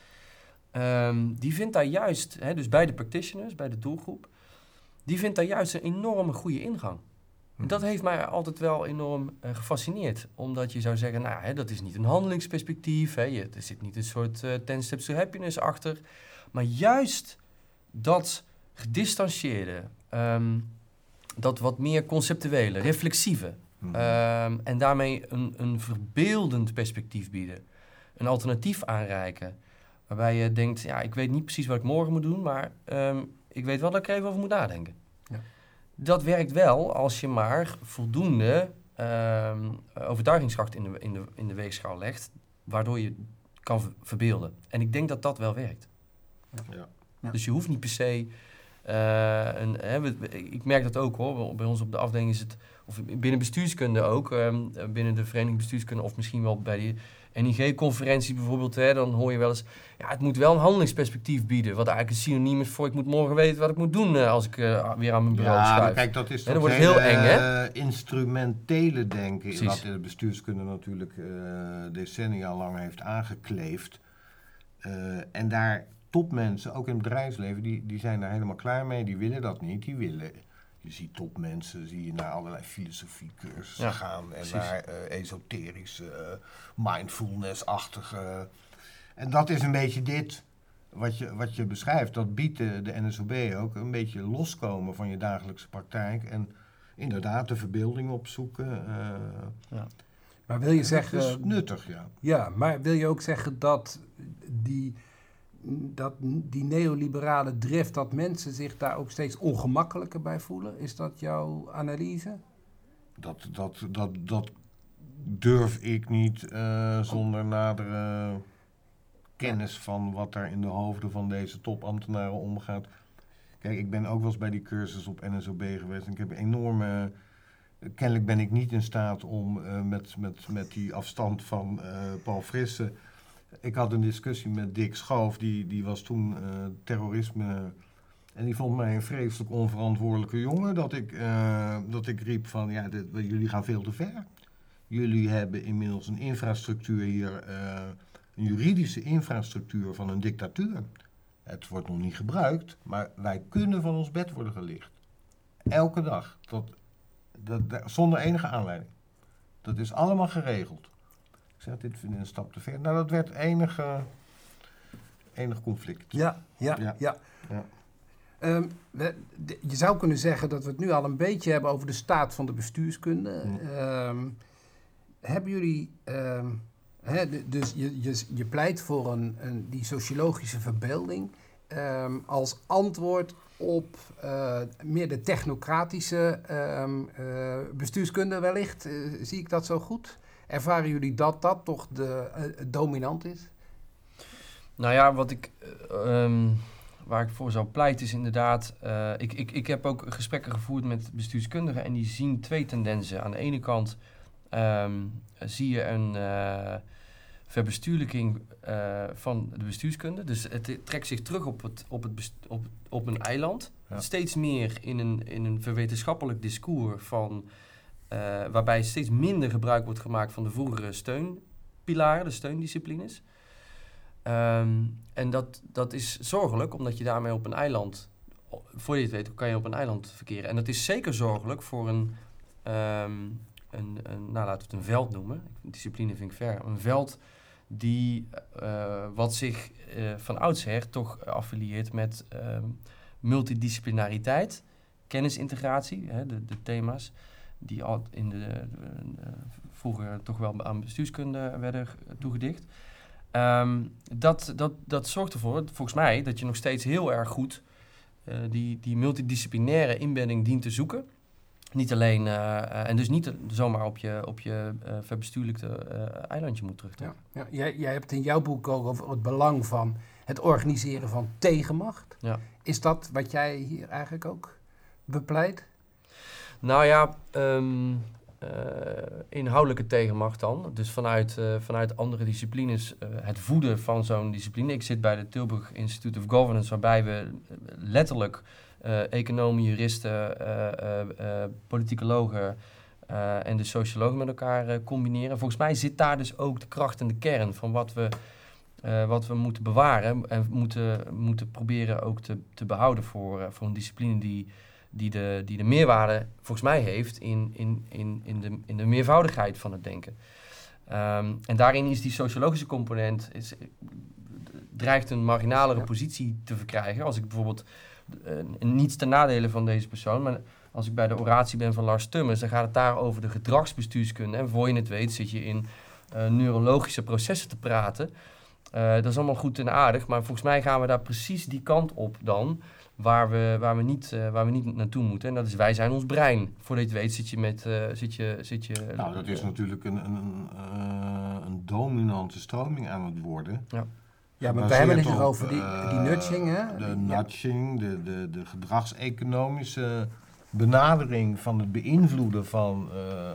B: Um, die vindt daar juist, hè, dus bij de practitioners, bij de doelgroep, die vindt daar juist een enorme goede ingang. En dat heeft mij altijd wel enorm uh, gefascineerd. Omdat je zou zeggen, nou, hè, dat is niet een handelingsperspectief. Hè, je, er zit niet een soort uh, ten steps to happiness achter. Maar juist dat gedistanceerde, um, dat wat meer conceptuele, reflexieve, Mhm. Ehm, en daarmee een, een verbeeldend perspectief bieden. Een alternatief aanreiken. Waarbij je denkt, ja, ik weet niet precies wat ik morgen moet doen, maar ehm, ik weet wel dat ik er even over moet nadenken. Dat werkt wel als je maar voldoende um, overtuigingskracht in de, in, de, in de weegschaal legt, waardoor je kan verbeelden. En ik denk dat dat wel werkt. Ja. Ja. Dus je hoeft niet per se. Uh, een, hè, ik merk dat ook hoor. Bij ons op de afdeling is het of binnen bestuurskunde ook, um, binnen de Vereniging Bestuurskunde, of misschien wel bij die NIG-conferentie bijvoorbeeld, hè, dan hoor je wel eens, ja, het moet wel een handelingsperspectief bieden, wat eigenlijk een synoniem is voor ik moet morgen weten wat ik moet doen uh, als ik uh, weer aan mijn bureau
C: ja,
B: schuif.
C: kijk, dat is toch heel eng, hè? instrumentele denken, Precies. wat de bestuurskunde natuurlijk decennia lang heeft aangekleefd. en daar topmensen, ook in het bedrijfsleven, die, die zijn daar helemaal klaar mee, die willen dat niet, die willen je ziet topmensen, zie je naar allerlei filosofiecursussen gaan en precies. naar uh, esoterische, uh, mindfulness-achtige. En dat is een beetje dit wat je, wat je beschrijft. Dat biedt de, de NSOB ook een beetje loskomen van je dagelijkse praktijk en inderdaad de verbeelding opzoeken. Uh, ja.
A: Maar wil je zeggen.
C: Dat is nuttig, ja.
A: Ja, maar wil je ook zeggen dat die dat die neoliberale drift, dat mensen zich daar ook steeds ongemakkelijker bij voelen? Is dat jouw analyse?
C: Dat, dat, dat, dat durf ik niet uh, zonder nadere kennis van wat er in de hoofden van deze topambtenaren omgaat. Kijk, ik ben ook wel eens bij die cursus op NSOB geweest en ik heb enorme. Kennelijk ben ik niet in staat om uh, met, met, met die afstand van uh, Paul Frisse ik had een discussie met Dick Schoof, die, die was toen uh, terrorisme. En die vond mij een vreselijk onverantwoordelijke jongen. Dat ik, uh, dat ik riep van, ja, dit, jullie gaan veel te ver. Jullie hebben inmiddels een infrastructuur hier, uh, een juridische infrastructuur van een dictatuur. Het wordt nog niet gebruikt, maar wij kunnen van ons bed worden gelicht. Elke dag. Dat, dat, dat, zonder enige aanleiding. Dat is allemaal geregeld. Ik zeg, dit vind ik een stap te ver. Nou, dat werd enige, enig conflict.
A: Ja, ja, ja. ja. ja. Um, je zou kunnen zeggen dat we het nu al een beetje hebben over de staat van de bestuurskunde. Um, hebben jullie, um, dus je, je, je pleit voor een, een, die sociologische verbeelding als antwoord op uh, meer de technocratische uh, bestuurskunde wellicht. Uh, zie ik dat zo goed? Ervaren jullie dat dat toch de, uh, dominant is?
B: Nou ja, wat ik, um, waar ik voor zou pleiten is inderdaad... Uh, ik, ik, ik heb ook gesprekken gevoerd met bestuurskundigen... en die zien twee tendensen. Aan de ene kant um, zie je een uh, verbestuurlijking van de bestuurskunde. Dus het trekt zich terug op, het, op, het op, op een eiland. Ja. Steeds meer in een, in een verwetenschappelijk discours van... Uh, waarbij steeds minder gebruik wordt gemaakt van de vroegere steunpilaren, de steundisciplines. Um, en dat, dat is zorgelijk, omdat je daarmee op een eiland, voor je het weet, kan je op een eiland verkeren. En dat is zeker zorgelijk voor een, um, een, een nou laten we het een veld noemen, discipline vind ik ver, een veld die, uh, wat zich uh, van oudsher toch affilieert met um, multidisciplinariteit, kennisintegratie, hè, de, de thema's die al in de, de, vroeger toch wel aan bestuurskunde werden toegedicht. Um, dat, dat, dat zorgt ervoor, volgens mij, dat je nog steeds heel erg goed uh, die, die multidisciplinaire inbedding dient te zoeken. Niet alleen, eh, eh, en dus niet zomaar op je, op je verbestuurlijkte eilandje moet terugtrekken.
A: Ja, ja. Jij, jij hebt in jouw boek ook over het belang van het organiseren van tegenmacht.
B: Ja.
A: Is dat wat jij hier eigenlijk ook bepleit?
B: Nou ja, ehm, inhoudelijke tegenmacht dan. Dus vanuit, vanuit andere disciplines het voeden van zo'n discipline. Ik zit bij het Tilburg Institute of Governance, waarbij we letterlijk economen, juristen, politicologen en de sociologen met elkaar combineren. Volgens mij zit daar dus ook de kracht en de kern van wat we, wat we moeten bewaren en moeten, moeten proberen ook te, te behouden voor, voor een discipline die, die, de, die de meerwaarde volgens mij heeft in, in, in, in, de, in de meervoudigheid van het denken. Um, en daarin is die sociologische component is, dreigt een marginalere positie te verkrijgen. Als ik bijvoorbeeld uh, niets ten nadele van deze persoon, maar als ik bij de oratie ben van Lars Tummers, dan gaat het daar over de gedragsbestuurskunde. En voor je het weet zit je in uh, neurologische processen te praten. Uh, dat is allemaal goed en aardig, maar volgens mij gaan we daar precies die kant op dan, waar we, waar we, niet, uh, waar we niet naartoe moeten. En dat is wij zijn ons brein. Voordat je het weet zit je met... Uh, zit je, zit je,
C: nou, dat is natuurlijk een, een, een dominante stroming aan het worden.
A: Ja. Ja, maar we hebben het hier over die, die nudging, hè?
C: De nudging, de, de, de gedragseconomische benadering van het beïnvloeden van... Uh,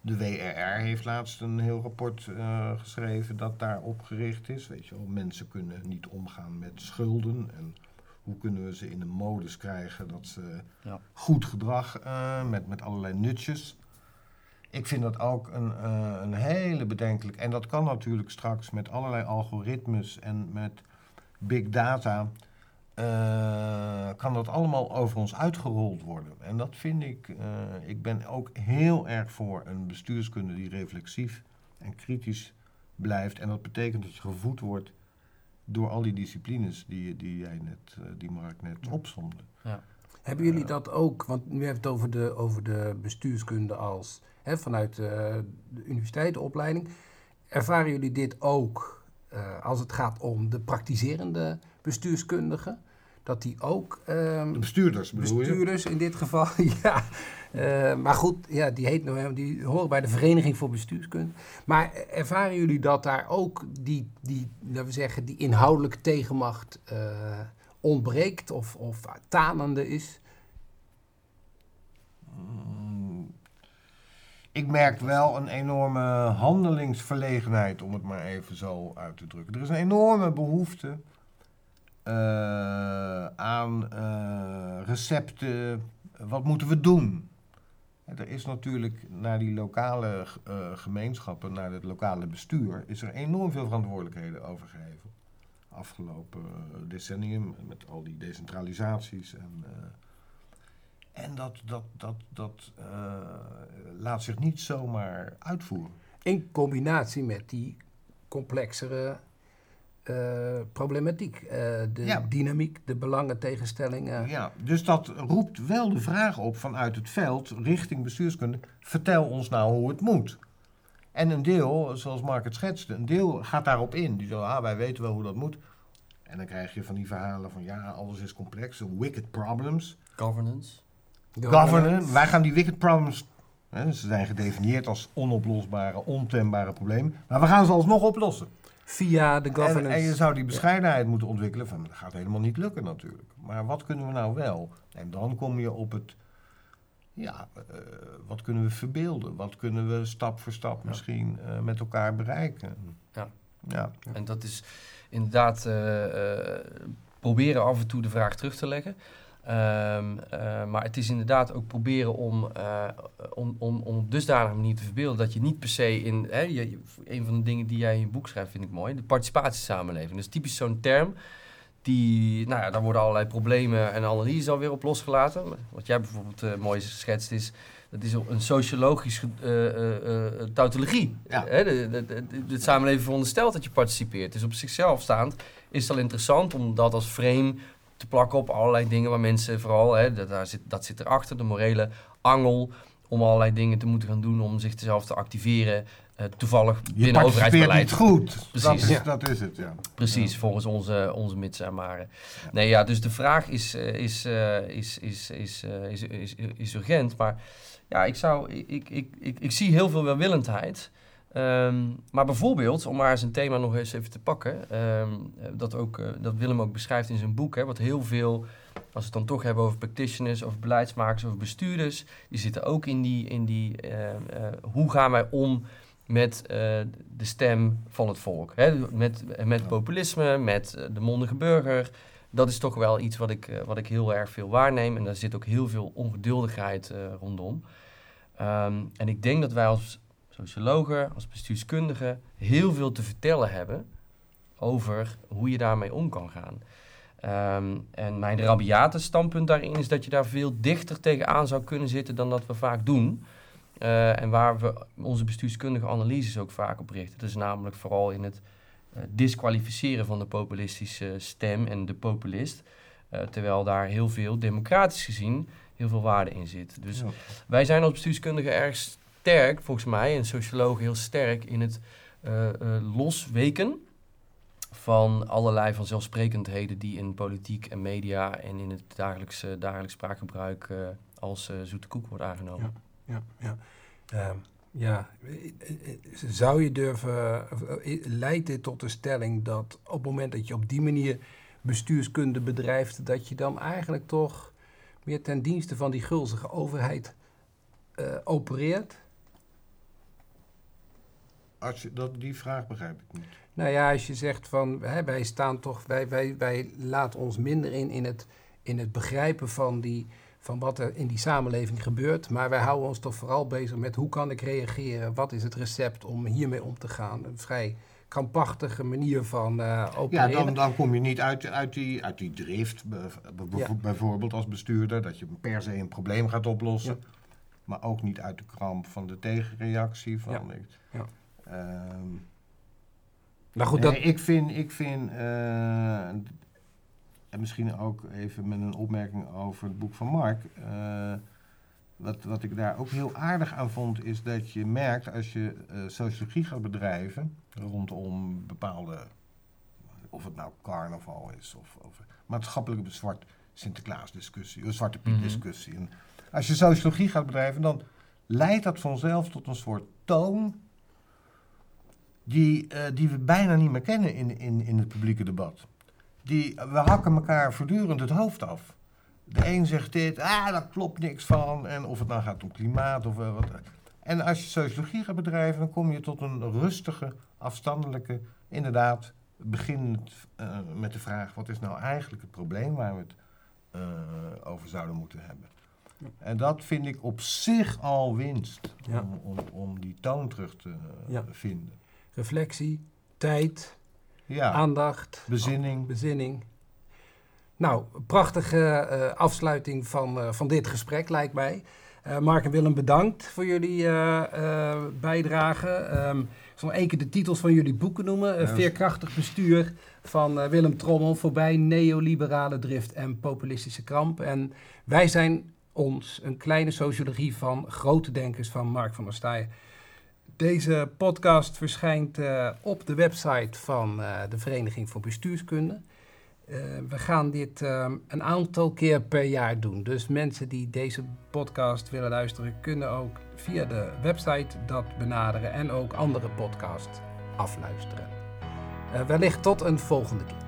C: de WRR heeft laatst een heel rapport uh, geschreven dat daarop gericht is. Weet je wel, mensen kunnen niet omgaan met schulden. En hoe kunnen we ze in de modus krijgen dat ze ja. goed gedrag uh, met, met allerlei nutjes. Ik vind dat ook een, uh, een hele bedenkelijk. En dat kan natuurlijk straks met allerlei algoritmes en met big data. Uh, kan dat allemaal over ons uitgerold worden. En dat vind ik. Ik ben ook heel erg voor een bestuurskunde die reflexief en kritisch blijft. En dat betekent dat je gevoed wordt door al die disciplines die, die jij net, die Mark net opzomde.
B: Ja.
A: Hebben jullie dat ook, want nu hebben het over de, over de bestuurskunde als hè, vanuit uh, de universiteitenopleiding. Ervaren jullie dit ook uh, als het gaat om de praktiserende bestuurskundigen? Dat die ook.
C: Um, de bestuurders, bedoel
A: Bestuurders je? in dit geval, ja. Uh, maar goed, ja, die, heet nog, die horen bij de Vereniging voor Bestuurskunde. Maar ervaren jullie dat daar ook die, die laten we zeggen, die inhoudelijke tegenmacht ontbreekt of, of tanende is?
C: Ik merk wel een enorme handelingsverlegenheid, om het maar even zo uit te drukken. Er is een enorme behoefte aan uh, recepten. Wat moeten we doen? Er is natuurlijk naar die lokale uh, gemeenschappen, naar het lokale bestuur, is er enorm veel verantwoordelijkheden overgegeven afgelopen decennium met al die decentralisaties. En, en dat, dat, dat, dat laat zich niet zomaar uitvoeren.
A: In combinatie met die complexere uh, problematiek, de ja. dynamiek, de belangentegenstellingen.
C: Ja, dus dat roept wel de vraag op vanuit het veld richting bestuurskunde: vertel ons nou hoe het moet. En een deel, zoals Mark het schetste, een deel gaat daarop in. Die zo, ah, wij weten wel hoe dat moet. En dan krijg je van die verhalen van, ja, alles is complex. Wicked problems.
B: Governance.
C: Governance. Wij gaan die wicked problems, hè, ze zijn gedefinieerd als onoplosbare, ontembare problemen. Maar we gaan ze alsnog oplossen.
A: Via de governance.
C: En, en je zou die bescheidenheid ja. moeten ontwikkelen van, dat gaat helemaal niet lukken natuurlijk. Maar wat kunnen we nou wel? En dan kom je op het ja, uh, wat kunnen we verbeelden? Wat kunnen we stap voor stap ja. misschien uh, met elkaar bereiken?
B: Ja.
C: ja.
B: En dat is inderdaad uh, proberen af en toe de vraag terug te leggen. Um, maar het is inderdaad ook proberen om, om, om, om op dusdanige manier te verbeelden dat je niet per se in. Hè, je, een van de dingen die jij in je boek schrijft, vind ik mooi, de participatiesamenleving. Dat is typisch zo'n term die, nou ja, daar worden allerlei problemen en analyses alweer op losgelaten. Wat jij bijvoorbeeld uh, mooi schetst is, dat is een sociologische uh, uh, tautologie.
C: Ja.
B: Hè? De, de, de, de, samenleving veronderstelt dat je participeert. Dus op zichzelf staand is het al interessant om dat als frame te plakken op allerlei dingen waar mensen vooral, hè, dat, daar zit, dat zit erachter, de morele angel om allerlei dingen te moeten gaan doen om zichzelf te activeren eh, toevallig
C: Je
B: binnen overheidsbeleid.
C: niet goed.
B: Precies.
C: Dat is,
A: Ja.
C: dat is het, ja.
B: Precies,
C: Ja.
B: volgens onze, onze mits en maren. Nee, ja, dus de vraag is, eh, is, eh, is, is, is, eh, is, is, is urgent. Maar ja, ik, zou, ik, ik, ik, ik zie heel veel welwillendheid. Ehm, maar bijvoorbeeld, om maar eens een thema nog eens even te pakken, ehm, dat, ook, eh, dat Willem ook beschrijft in zijn boek, hè, wat heel veel, als we het dan toch hebben over practitioners, over beleidsmakers, over bestuurders, die zitten ook in die, in die eh, eh, hoe gaan wij om met eh, de stem van het volk. Hè? Met, met populisme, met de mondige burger. Dat is toch wel iets wat ik, wat ik heel erg veel waarneem. En daar zit ook heel veel ongeduldigheid rondom. Ehm, en ik denk dat wij als sociologen, als bestuurskundigen... heel veel te vertellen hebben over hoe je daarmee om kan gaan. Ehm, en mijn rabiate standpunt daarin is dat je daar veel dichter tegenaan zou kunnen zitten dan dat we vaak doen. Eh, en waar we onze bestuurskundige analyses ook vaak op richten. Dat is namelijk vooral in het eh, disqualificeren van de populistische stem en de populist. Eh, terwijl daar heel veel, democratisch gezien, heel veel waarde in zit. Dus
C: Ja.
B: wij zijn als bestuurskundigen erg sterk, volgens mij, en sociologen heel sterk in het eh, eh, losweken van allerlei vanzelfsprekendheden die in politiek en media en in het dagelijkse, dagelijks spraakgebruik eh, als zoete koek wordt aangenomen.
A: Ja, ja. Ehm, ja, eh, eh, zou je durven, leidt dit tot de stelling dat op het moment dat je op die manier bestuurskunde bedrijft, dat je dan eigenlijk toch meer ten dienste van die gulzige overheid opereert?
C: Als dat, die vraag begrijp ik niet.
A: Nou ja, als je zegt van hè, wij staan toch, wij, wij, wij laten ons minder in in het, in het begrijpen van, die, van wat er in die samenleving gebeurt. Maar wij houden ons toch vooral bezig met hoe kan ik reageren? Wat is het recept om hiermee om te gaan? Een vrij krampachtige manier van eh
C: Ja, dan, dan kom je niet uit, uit, die, uit die drift,
A: Ja.
C: bijvoorbeeld als bestuurder, dat je per se een probleem gaat oplossen.
A: Ja.
C: Maar ook niet uit de kramp van de tegenreactie. Van,
A: Ja.
C: ik-
A: Nou goed,
C: nee,
A: dat,
C: ik vind, ik vind eh, en misschien ook even met een opmerking over het boek van Mark. eh, wat, wat ik daar ook heel aardig aan vond, is dat je merkt als je eh, sociologie gaat bedrijven rondom bepaalde, of het nou carnaval is of, of maatschappelijke zwart Sinterklaas discussie, of Zwarte Piet
B: Mhm.
C: discussie. En als je sociologie gaat bedrijven, dan leidt dat vanzelf tot een soort toon die, eh, die we bijna niet meer kennen in, in, in het publieke debat. Die, we hakken elkaar voortdurend het hoofd af. De een zegt dit, ah, daar klopt niks van. En of het nou gaat om klimaat of eh, wat. En als je sociologie gaat bedrijven, dan kom je tot een rustige, afstandelijke, inderdaad, beginnend eh, met de vraag: wat is nou eigenlijk het probleem waar we het eh, over zouden moeten hebben? En dat vind ik op zich al winst,
A: Ja.
C: om, om, om die toon terug te
A: Ja.
C: vinden.
A: Reflectie, tijd,
C: Ja,
A: aandacht,
C: bezinning.
A: bezinning. Nou, prachtige eh, afsluiting van, eh, van dit gesprek, lijkt mij. Eh, Mark en Willem, bedankt voor jullie bijdrage. Ehm, ik zal nog één keer de titels van jullie boeken noemen.
C: Ja.
A: Veerkrachtig bestuur van Willem Trommel. Voorbij neoliberale drift en populistische kramp. En wij zijn ons, een kleine sociologie van grote denkers van Mark van der Staaij. Deze podcast verschijnt eh, op de website van eh, de Vereniging voor Bestuurskunde. Eh, we gaan dit eh, een aantal keer per jaar doen. Dus mensen die deze podcast willen luisteren, kunnen ook via de website dat benaderen en ook andere podcasts afluisteren. Wellicht tot een volgende keer.